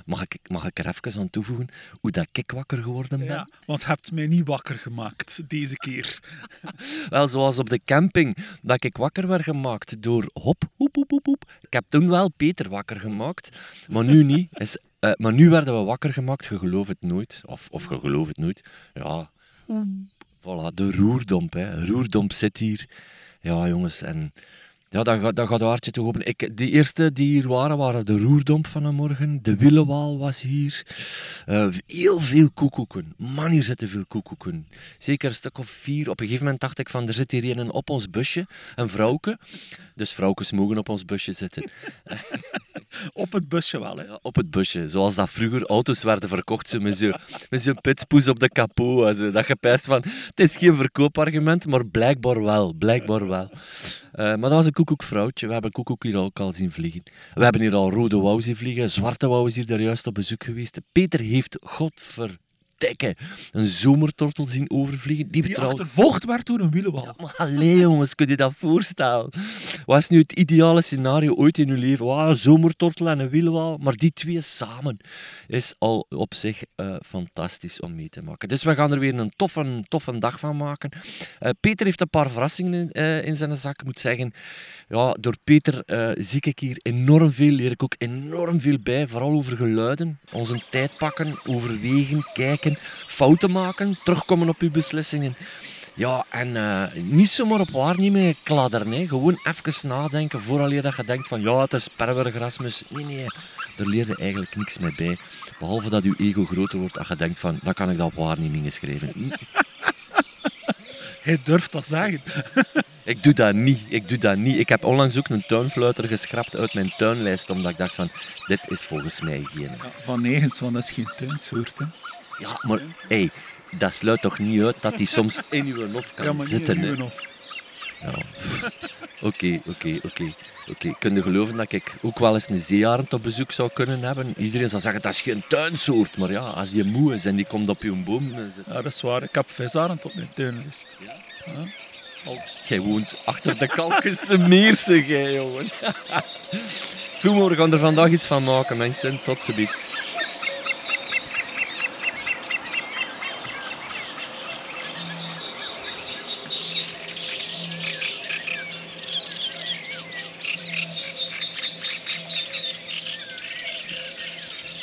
Mag ik, mag ik er even aan toevoegen hoe dat ik wakker geworden ben? Ja, want je hebt mij niet wakker gemaakt deze keer. Wel, zoals op de camping, dat ik wakker werd gemaakt door hop, hoep, hoep, hoep, hoep. Ik heb toen wel Peter wakker gemaakt, maar nu niet. Is, eh, maar nu werden we wakker gemaakt, je gelooft het nooit. Of, of je gelooft het nooit. Ja, voilà, de roerdomp, hè. Roerdomp zit hier. Ja, jongens, en... Ja, dan, gaat- dan gaat de hartje toch open. Ik, de eerste die hier waren, waren de roerdomp van de morgen. De willewaal was hier. Eh, heel veel koekoeken. Man, hier zitten veel koekoeken. Zeker een stuk of vier. Op een gegeven moment dacht ik van, er zit hier een op ons busje. Een vrouwke. Dus vrouwkes mogen op ons busje zitten. Op het busje wel, hè. Ja, op het busje. Zoals dat vroeger auto's werden verkocht. Zo met zo'n met zo'n pitspoes op de kapot. Zo. Dat je pijst van, het is geen verkoopargument, maar blijkbaar wel. Blijkbaar wel. Eh, maar dat was een koekoekvrouwtje. We hebben koekoek hier ook al zien vliegen. We hebben hier al rode wouw zien vliegen. Zwarte wouw is hier daar juist op bezoek geweest. Peter heeft, godver een zomertortel zien overvliegen. Die, die achtervolgd werd door een wielenwal. Ja, maar allee jongens, kun je dat voorstellen? Wat is nu het ideale scenario ooit in uw leven? Wow, een zomertortel en een wielenwal. Maar die twee samen is al op zich uh, fantastisch om mee te maken. Dus we gaan er weer een toffe, toffe dag van maken. Uh, Peter heeft een paar verrassingen in, uh, in zijn zak. Ik moet zeggen, ja, door Peter zie ik hier enorm veel, leer ik ook enorm veel bij. Vooral over geluiden. Onze tijd pakken, overwegen, kijken fouten maken, terugkomen op uw beslissingen. Ja, en uh, niet zomaar op waarnemingen kladderen. Hè. Gewoon even nadenken vooraleer dat je denkt van ja, het is perwer Erasmus. Nee, nee, daar leer je eigenlijk niks mee bij. Behalve dat je ego groter wordt als je denkt van, dan kan ik dat op waarnemingen schrijven. Hij durft dat zeggen. ik doe dat niet. Ik doe dat niet. Ik heb onlangs ook een tuinfluiter geschrapt uit mijn tuinlijst, omdat ik dacht van, dit is volgens mij geen... Ja, van negens, want dat is geen tuinsoort. Hè. Ja, maar hey, dat sluit toch niet uit dat hij soms in uw hof kan ja, maar zitten. in uw hof. Ja. Oké, oké, oké. Oké, kun je geloven dat ik ook wel eens een zeearend op bezoek zou kunnen hebben? Iedereen zou zeggen, dat is geen tuinsoort. Maar ja, als die moe is en die komt op je boom zitten... Ja, dat is waar. Ik heb visarend op mijn tuinlijst. Ja? ja? Jij woont achter de Kalkense Meersen, jij, jongen. Goed, we gaan er vandaag iets van maken, mensen. Tot ziens. Het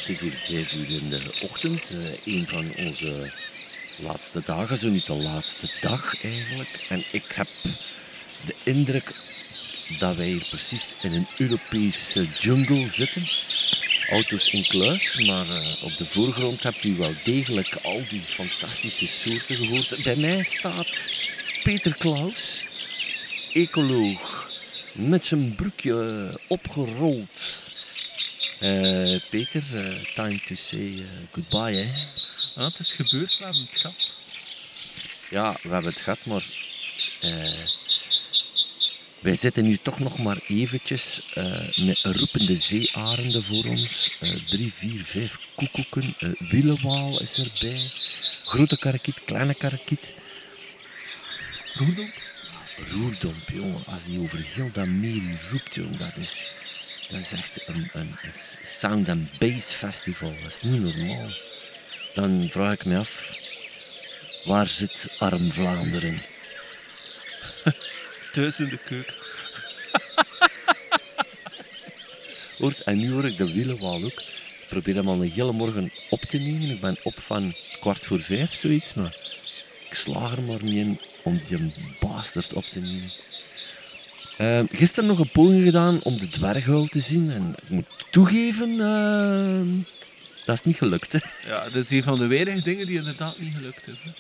is hier vijf uur in de ochtend. Uh, een van onze laatste dagen, zo niet de laatste dag eigenlijk. En ik heb de indruk dat wij hier precies in een Europese jungle zitten. Auto's in kluis, maar uh, op de voorgrond hebt u wel degelijk al die fantastische soorten gehoord. Bij mij staat Peter Klaus, ecoloog, met zijn broekje opgerold uh, Peter, uh, time to say uh, goodbye. Hè? Ah, het is gebeurd, we hebben het gehad. Ja, we hebben het gehad, maar wij zitten hier toch nog maar eventjes met roepende zeearenden voor ons. drie, vier, vijf koekoeken. wielenwaal is erbij. Grote karakiet, kleine karakiet. Roerdomp? Roerdomp, jongen. Als die over heel dat meer roept, jongen, dat is... Dat is echt een, een, sound and bass festival. Dat is niet normaal. Dan vraag ik me af, waar zit arm Vlaanderen? Thuis in de keuken. Hoort, en nu hoor ik de wielenwaal ook. Ik probeer hem al een hele morgen op te nemen. Ik ben op van kwart voor vijf, zoiets. Maar ik slaag er maar niet in om die bastard op te nemen. Uh, gisteren nog een poging gedaan om de dwerghuil te zien. En ik moet toegeven, uh, dat is niet gelukt. Hè. Ja, dat is een van de weinige dingen die inderdaad niet gelukt is. Hè.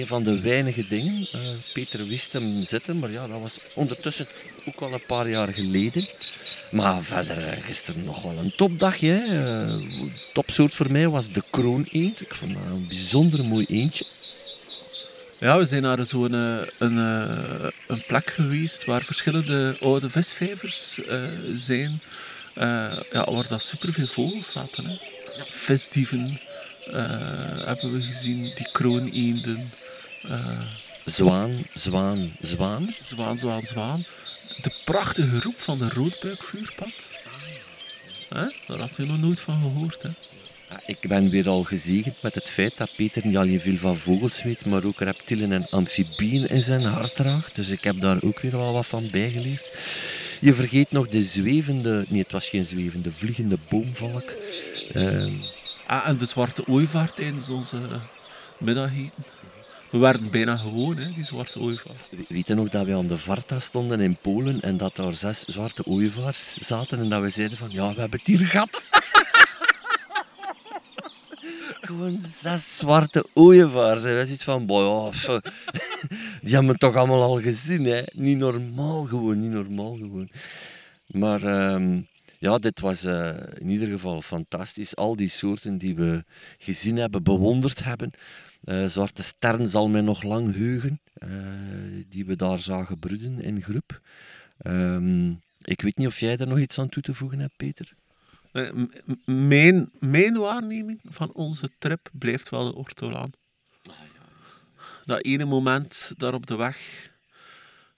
Een van de weinige dingen. Uh, Peter wist hem zitten, maar ja, dat was ondertussen ook al een paar jaar geleden. Maar verder, eh, gisteren nog wel een topdagje. Hè. topsoort voor mij was de kroon eend. Ik vond dat een bijzonder mooi eendje. Ja, we zijn naar zo'n een, een, eh, een plek geweest waar verschillende oude visvijvers uh, zijn. Uh, ja, waar dat superveel vogels zaten. Hè. Ja. Visdieven hebben we gezien, die krooneenden. zwaan, zwaan, zwaan. Zwaan, zwaan, zwaan. De prachtige roep van de roodbuikvuurpad. Daar had je nog nooit van gehoord. Hè. Ik ben weer al gezegend met het feit dat Peter niet alleen veel van vogels weet, maar ook reptielen en amfibieën in zijn hart draagt. Dus ik heb daar ook weer wel wat van bijgeleerd. Je vergeet nog de zwevende, nee het was geen zwevende, vliegende boomvalk. Uh, ah, en de zwarte ooievaar tijdens onze middageten. We werden bijna gewoon, hè, die zwarte ooievaars. Weet je nog dat wij aan de Varta stonden in Polen en dat daar zes zwarte ooievaars zaten en dat we zeiden van, ja, we hebben het hier gehad. Gewoon zes zwarte ooievaars. Hij was iets van, boy, die hebben we toch allemaal al gezien. Hè? Niet normaal gewoon, niet normaal gewoon. Maar ehm, ja, dit was uh, in ieder geval fantastisch. Al die soorten die we gezien hebben, bewonderd hebben. Eh, Zwarte Stern zal mij nog lang heugen, eh, die we daar zagen broeden in groep. Ehm, ik weet niet of jij daar nog iets aan toe te voegen hebt, Peter? Eh, Mijn, mijn waarneming van onze trip blijft wel de Ortolaan. Dat ene moment daar op de weg,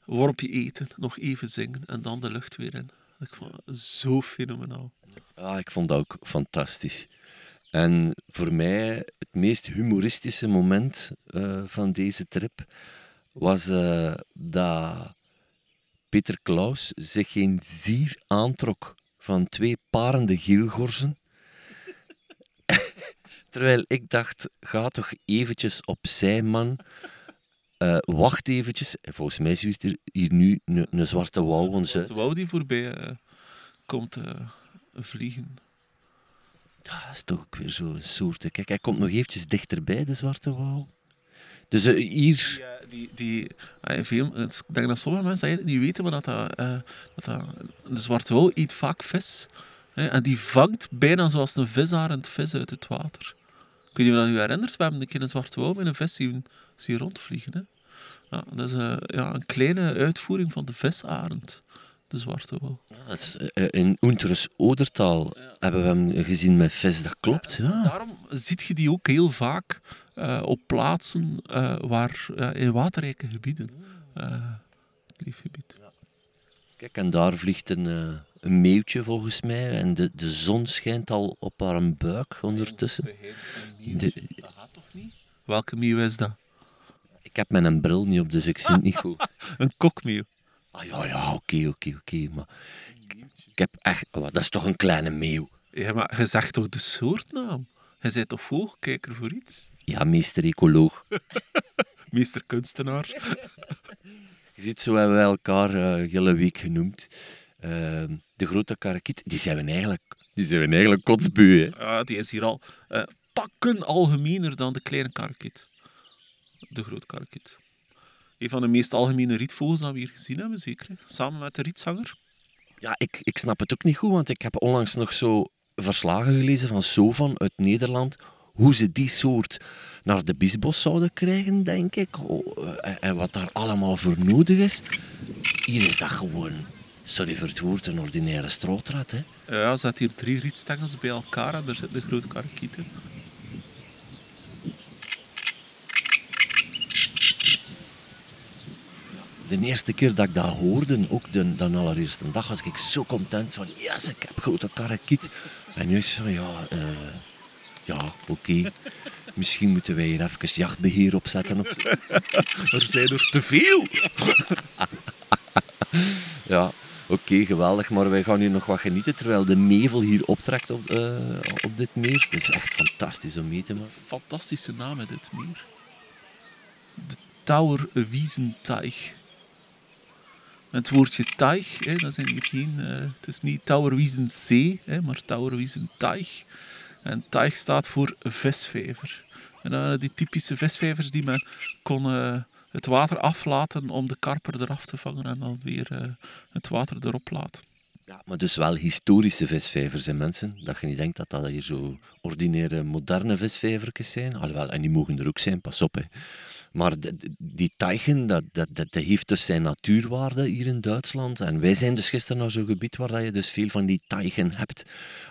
worpje eten, nog even zingen en dan de lucht weer in. Ik vond het zo fenomenaal. Ja, ik vond dat ook fantastisch. En voor mij het meest humoristische moment eh, van deze trip was eh, dat Peter Klaus zich geen zier aantrok van twee parende gielgorzen. Terwijl ik dacht, ga toch eventjes opzij, man. Eh, wacht eventjes. En Volgens mij zwiert er hier nu een, zwarte wouw ons uit. De wou die voorbij eh, komt eh, vliegen. Ja, dat is toch ook weer zo'n soort. Kijk, hij komt nog eventjes dichterbij, de zwarte wouw. Dus eh, hier... Die, eh, die, die, veel, ik denk dat sommige mensen eigenlijk niet weten, maar dat, dat, eh, dat, dat de zwarte wouw eet vaak vis. Hè, en die vangt bijna zoals een visarend vis uit het water. Of je dat je herinnert, we hebben een keer een zwarte wouw met een vis zien, zien rondvliegen. Hè. Ja, dat is ja, een kleine uitvoering van de visarend, de zwarte. Dat is, eh, in Unteres Odertaal hebben we hem gezien met vis, dat klopt. Ja. Daarom ziet je die ook heel vaak eh, op plaatsen eh, waar, eh, in waterrijke gebieden. het leefgebied. Kijk, en daar vliegt een, een meeuwtje volgens mij. En de, de zon schijnt al op haar buik ondertussen. De- Dat gaat toch niet? Welke meeuw is dat? Ik heb mijn bril niet op, dus ik zie het niet goed. Een kokmeeuw. Ah ja, ja, oké, oké, oké. Maar ik heb echt... oh, dat is toch een kleine meeuw? Ja, maar je zegt toch de soortnaam? Je bent toch vogelkijker voor iets? Ja, meester ecoloog. Meester kunstenaar. Je ziet, zo hebben wij elkaar eh hele week genoemd. Eh, de grote karakiet, die zijn we eigenlijk, die zijn we eigenlijk kotsbeu, hè. Ja, die is hier al eh, pakken algemener dan de kleine karkiet. De grote karkiet. Een van de meest algemene rietvogels dat we hier gezien hebben, zeker. hè? Samen met de rietzanger. Ja, ik, ik snap het ook niet goed, want ik heb onlangs nog zo verslagen gelezen van Sovan uit Nederland. Hoe ze die soort naar de biesbos zouden krijgen, denk ik. Oh, eh, en wat daar allemaal voor nodig is. Hier is dat gewoon, sorry voor het woord, een ordinaire strootrat. Hè. Ja, er hier drie rietstengels bij elkaar en daar zit de grote karkiet in. De eerste keer dat ik dat hoorde, ook de, de allereerste dag, was ik zo content van, yes, ik heb grote karakiet. En nu is het van, ja, eh, ja, oké. Misschien moeten wij hier even jachtbeheer opzetten. Of... Er zijn er te veel. Ja, oké, geweldig. Maar wij gaan hier nog wat genieten terwijl de nevel hier optrekt op, eh, op dit meer. Het is echt fantastisch om mee te maken. Fantastische naam dit meer. De Tower Wiesenteich. Het woordje teich, hè, dat zijn hier geen... eh, het is niet Tower Wiesenzee, hè, maar Tower Wiesenteich. En teich staat voor visvijver. En dat waren die typische visvijvers die men kon eh, het water aflaten om de karper eraf te vangen en dan weer eh, het water erop laten. Ja, maar dus wel historische visvijvers, hè, mensen. Dat je niet denkt dat dat hier zo ordinaire, moderne visvijvertjes zijn. Alhoewel, en die mogen er ook zijn, pas op. Hè. Maar die teichen, dat, dat, dat, heeft dus zijn natuurwaarde hier in Duitsland. En wij zijn dus gisteren naar zo'n gebied waar dat je dus veel van die teichen hebt.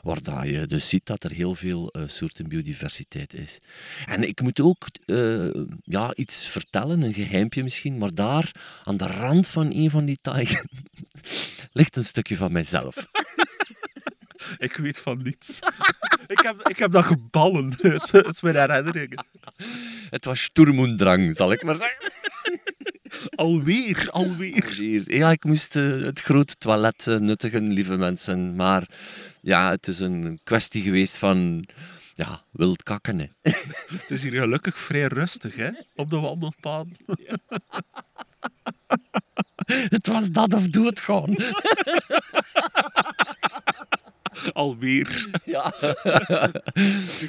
Waar dat je dus ziet dat er heel veel eh, soorten biodiversiteit is. En ik moet ook eh, ja, iets vertellen, een geheimpje misschien. Maar daar, aan de rand van een van die teichen, ligt een stukje van Ik weet van niets. ik, heb, ik heb dat geballen uit, uit mijn herinneringen. Het was Sturm und Drang, zal ik maar zeggen. Alweer, alweer. Ja, ik moest eh, het grote toilet eh, nuttigen, lieve mensen. Maar ja, het is een kwestie geweest van ja, wild kakken. Hè. Het is hier gelukkig vrij rustig, hè? Op de wandelpad. Het was dat of doodgaan. Alweer. Ja.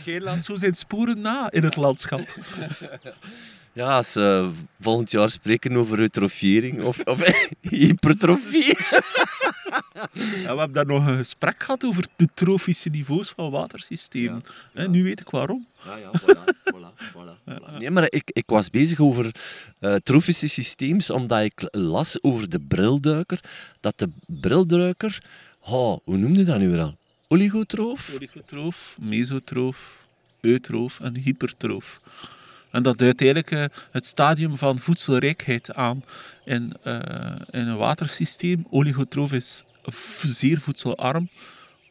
Jij laat zo zijn sporen na in het landschap. ja, als we volgend jaar spreken over eutrofiering of, of hypertrofie. Ja, we hebben daar nog een gesprek gehad over de trofische niveaus van watersystemen. Hè, Nu weet ik waarom. Ja, ja, voilà, voilà, voilà, voilà. Nee, maar ik, ik was bezig over eh trofische systeems, omdat ik las over de brilduiker, dat de brilduiker, oh, hoe noemde je dat nu weer al? Oligotroof? Oligotroof, mesotroof, eutroof en hypertroof. En dat duidt eigenlijk eh, het stadium van voedselrijkheid aan in, eh, in een watersysteem. Oligotroof is zeer voedselarm.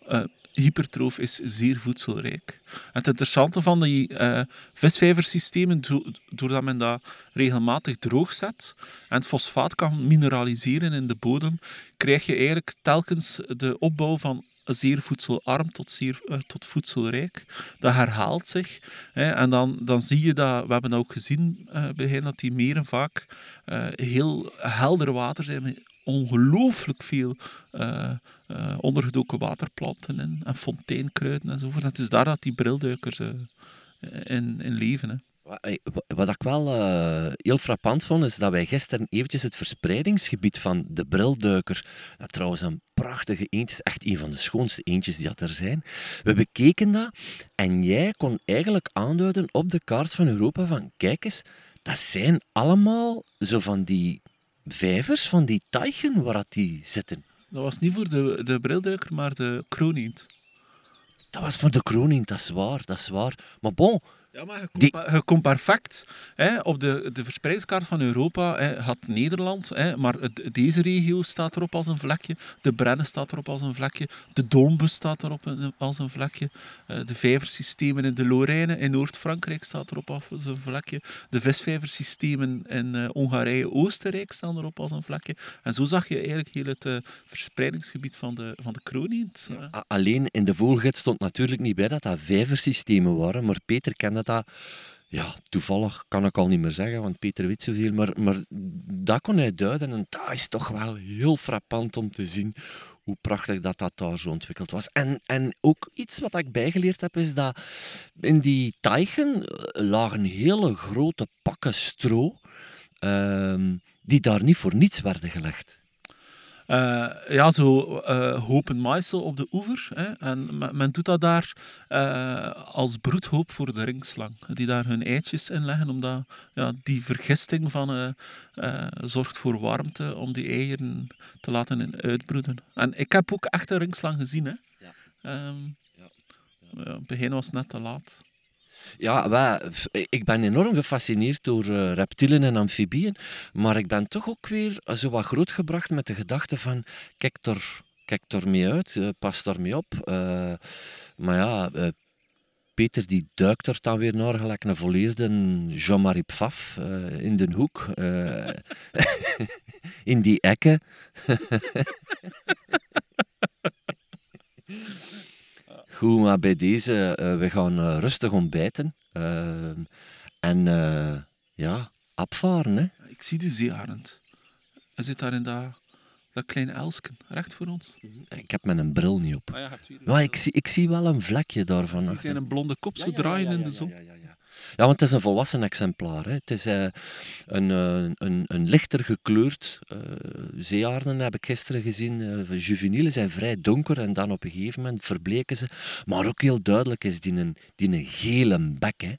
Eh, hypertroof is zeer voedselrijk. Het interessante van die eh visvijversystemen, do- doordat men dat regelmatig droog zet en het fosfaat kan mineraliseren in de bodem, krijg je eigenlijk telkens de opbouw van zeer voedselarm tot, eh, tot voedselrijk. Dat herhaalt zich. Hè, en dan, dan zie je dat, we hebben ook gezien hen, dat die meren vaak heel helder water zijn ongelooflijk veel eh, eh, ondergedoken waterplanten in, en fonteinkruiden enzovoort. Het is daar dat die brilduikers eh, in, in leven. Hè. Wa- wa- Wat ik wel heel frappant vond, is dat wij gisteren eventjes het verspreidingsgebied van de brilduiker, dat trouwens een prachtige eend is, echt een van de schoonste eendjes die er zijn, we bekeken dat en jij kon eigenlijk aanduiden op de kaart van Europa van, kijk eens, dat zijn allemaal zo van die vijvers, van die teichen waar die zitten. Dat was niet voor de, de brilduiker, maar de kroonient. Dat was voor de kroning, dat is waar, dat is waar. Maar bon, Ja, maar je komt, Die- pa- je komt perfect hè, op de, de verspreidingskaart van Europa. Hè, had Nederland, hè, maar het- deze regio staat erop als een vlekje. De Brenne staat erop als een vlekje. De Doonbus staat erop als een vlekje. Eh, de vijversystemen in de Lorraine in Noord-Frankrijk staat erop als een vlekje. De visvijversystemen in eh, Hongarije-Oostenrijk staan erop als een vlekje. En zo zag je eigenlijk heel het eh, verspreidingsgebied van de, van de Alleen in de vogelgids stond natuurlijk niet bij dat dat vijversystemen waren, maar Peter kende dat. Ja, toevallig kan ik al niet meer zeggen, want Peter weet zoveel, maar, maar dat kon hij duiden en dat is toch wel heel frappant om te zien hoe prachtig dat, dat daar zo ontwikkeld was. En, en ook iets wat ik bijgeleerd heb, is dat in die teichen eh, lagen hele grote pakken stro, ehm, die daar niet voor niets werden gelegd. Eh, ja, zo eh, hopen maaisel op de oever. Hè. En men, men doet dat daar eh, als broedhoop voor de ringslang. Die daar hun eitjes in leggen, omdat ja, die vergisting van, zorgt voor warmte om die eieren te laten in- uitbroeden. En ik heb ook echt een ringslang gezien. Hè. Ja. Ehm, Ja. ja, het begin was net te laat. Ja, wij, ik ben enorm gefascineerd door eh, reptielen en amfibieën, maar ik ben toch ook weer zo wat grootgebracht met de gedachte van, kijk er, kijk er mee uit, eh, pas er mee op. Eh, maar ja, Peter die duikt er dan weer naar, gelijk een volleerde Jean-Marie Pfaff in de hoek, in die ekken. Goed, maar bij deze, eh, we gaan eh, rustig ontbijten. eh, en eh, ja, abvaren, hè. Ik zie de zeearend. Hij zit daar in dat, dat kleine elsken, recht voor ons. Ik heb mijn bril niet op. Ah, ja, hebt u hier Maar ik zie, ik zie wel een vlekje daarvan. Zie zijn een blonde kop zo draaien in de zon. Ja, want het is een volwassen exemplaar. Hè. Het is eh, een, eh, een, een lichter gekleurd zeearden, heb ik gisteren gezien. Eh, juvenielen zijn vrij donker en dan op een gegeven moment verbleken ze. Maar ook heel duidelijk is die een, die een gele bek. Hè.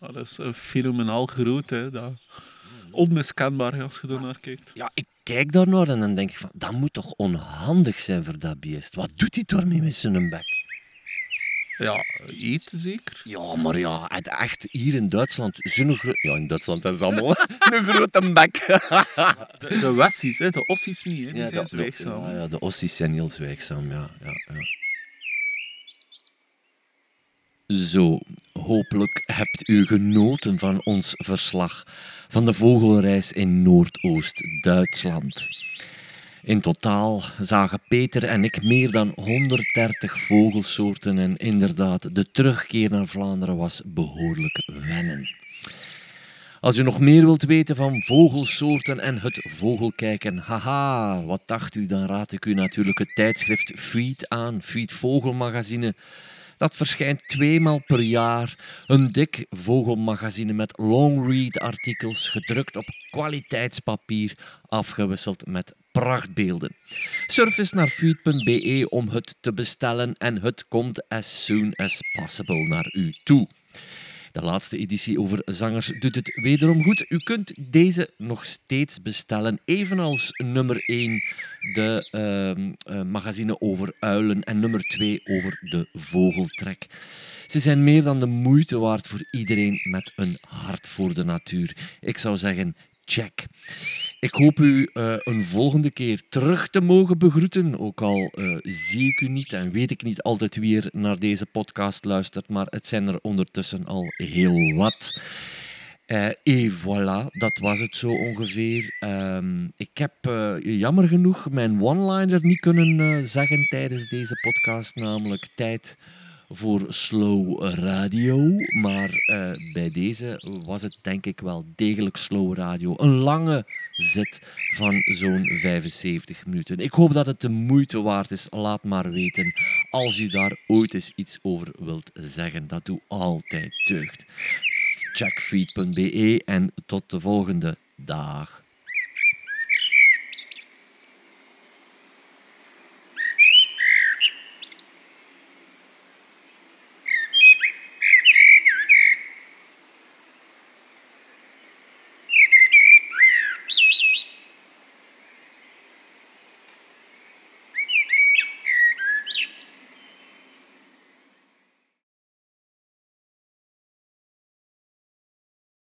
Ah, dat is fenomenaal groot. Hè, dat. Onmiskenbaar als je er naar kijkt. Ja, ik kijk daarnaar en dan denk ik van, dat moet toch onhandig zijn voor dat beest. Wat doet hij daarmee met zijn bek? Ja, eten zeker. Ja, maar ja, het echt hier in Duitsland, zo'n groot... Ja, in Duitsland is het allemaal een grote bek. De, de Wessies, hè, de Ossies niet. Hè, die Ja, zijn de- zwijgzaam. Ja, ja, de ossies zijn heel zwijgzaam, ja. ja, ja. Zo, hopelijk hebt u genoten van ons verslag van de vogelreis in Noordoost-Duitsland. In totaal zagen Peter en ik meer dan 130 vogelsoorten en inderdaad, de terugkeer naar Vlaanderen was behoorlijk wennen. Als u nog meer wilt weten van vogelsoorten en het vogelkijken, haha, wat dacht u? Dan raad ik u natuurlijk het tijdschrift Feed aan, Feed Vogelmagazine. Dat verschijnt tweemaal per jaar. Een dik vogelmagazine met long-read artikels, gedrukt op kwaliteitspapier, afgewisseld met prachtbeelden. Surf eens naar feed.be om het te bestellen en het komt as soon as possible naar u toe. De laatste editie over zangers doet het wederom goed. U kunt deze nog steeds bestellen, evenals nummer 1, de uh, magazine over uilen, en nummer 2 over de vogeltrek. Ze zijn meer dan de moeite waard voor iedereen met een hart voor de natuur. Ik zou zeggen, check. Ik hoop u uh, een volgende keer terug te mogen begroeten. Ook al uh, zie ik u niet en weet ik niet altijd wie er naar deze podcast luistert, maar het zijn er ondertussen al heel wat. Uh, voilà, dat was het zo ongeveer. Uh, ik heb jammer genoeg mijn one-liner niet kunnen zeggen tijdens deze podcast, namelijk tijd voor slow radio. Maar uh, bij deze was het denk ik wel degelijk slow radio. Een lange zit van zo'n 75 minuten. Ik hoop dat het de moeite waard is. Laat maar weten als u daar ooit eens iets over wilt zeggen. Dat doe altijd deugd. Check feed.be en tot de volgende dag.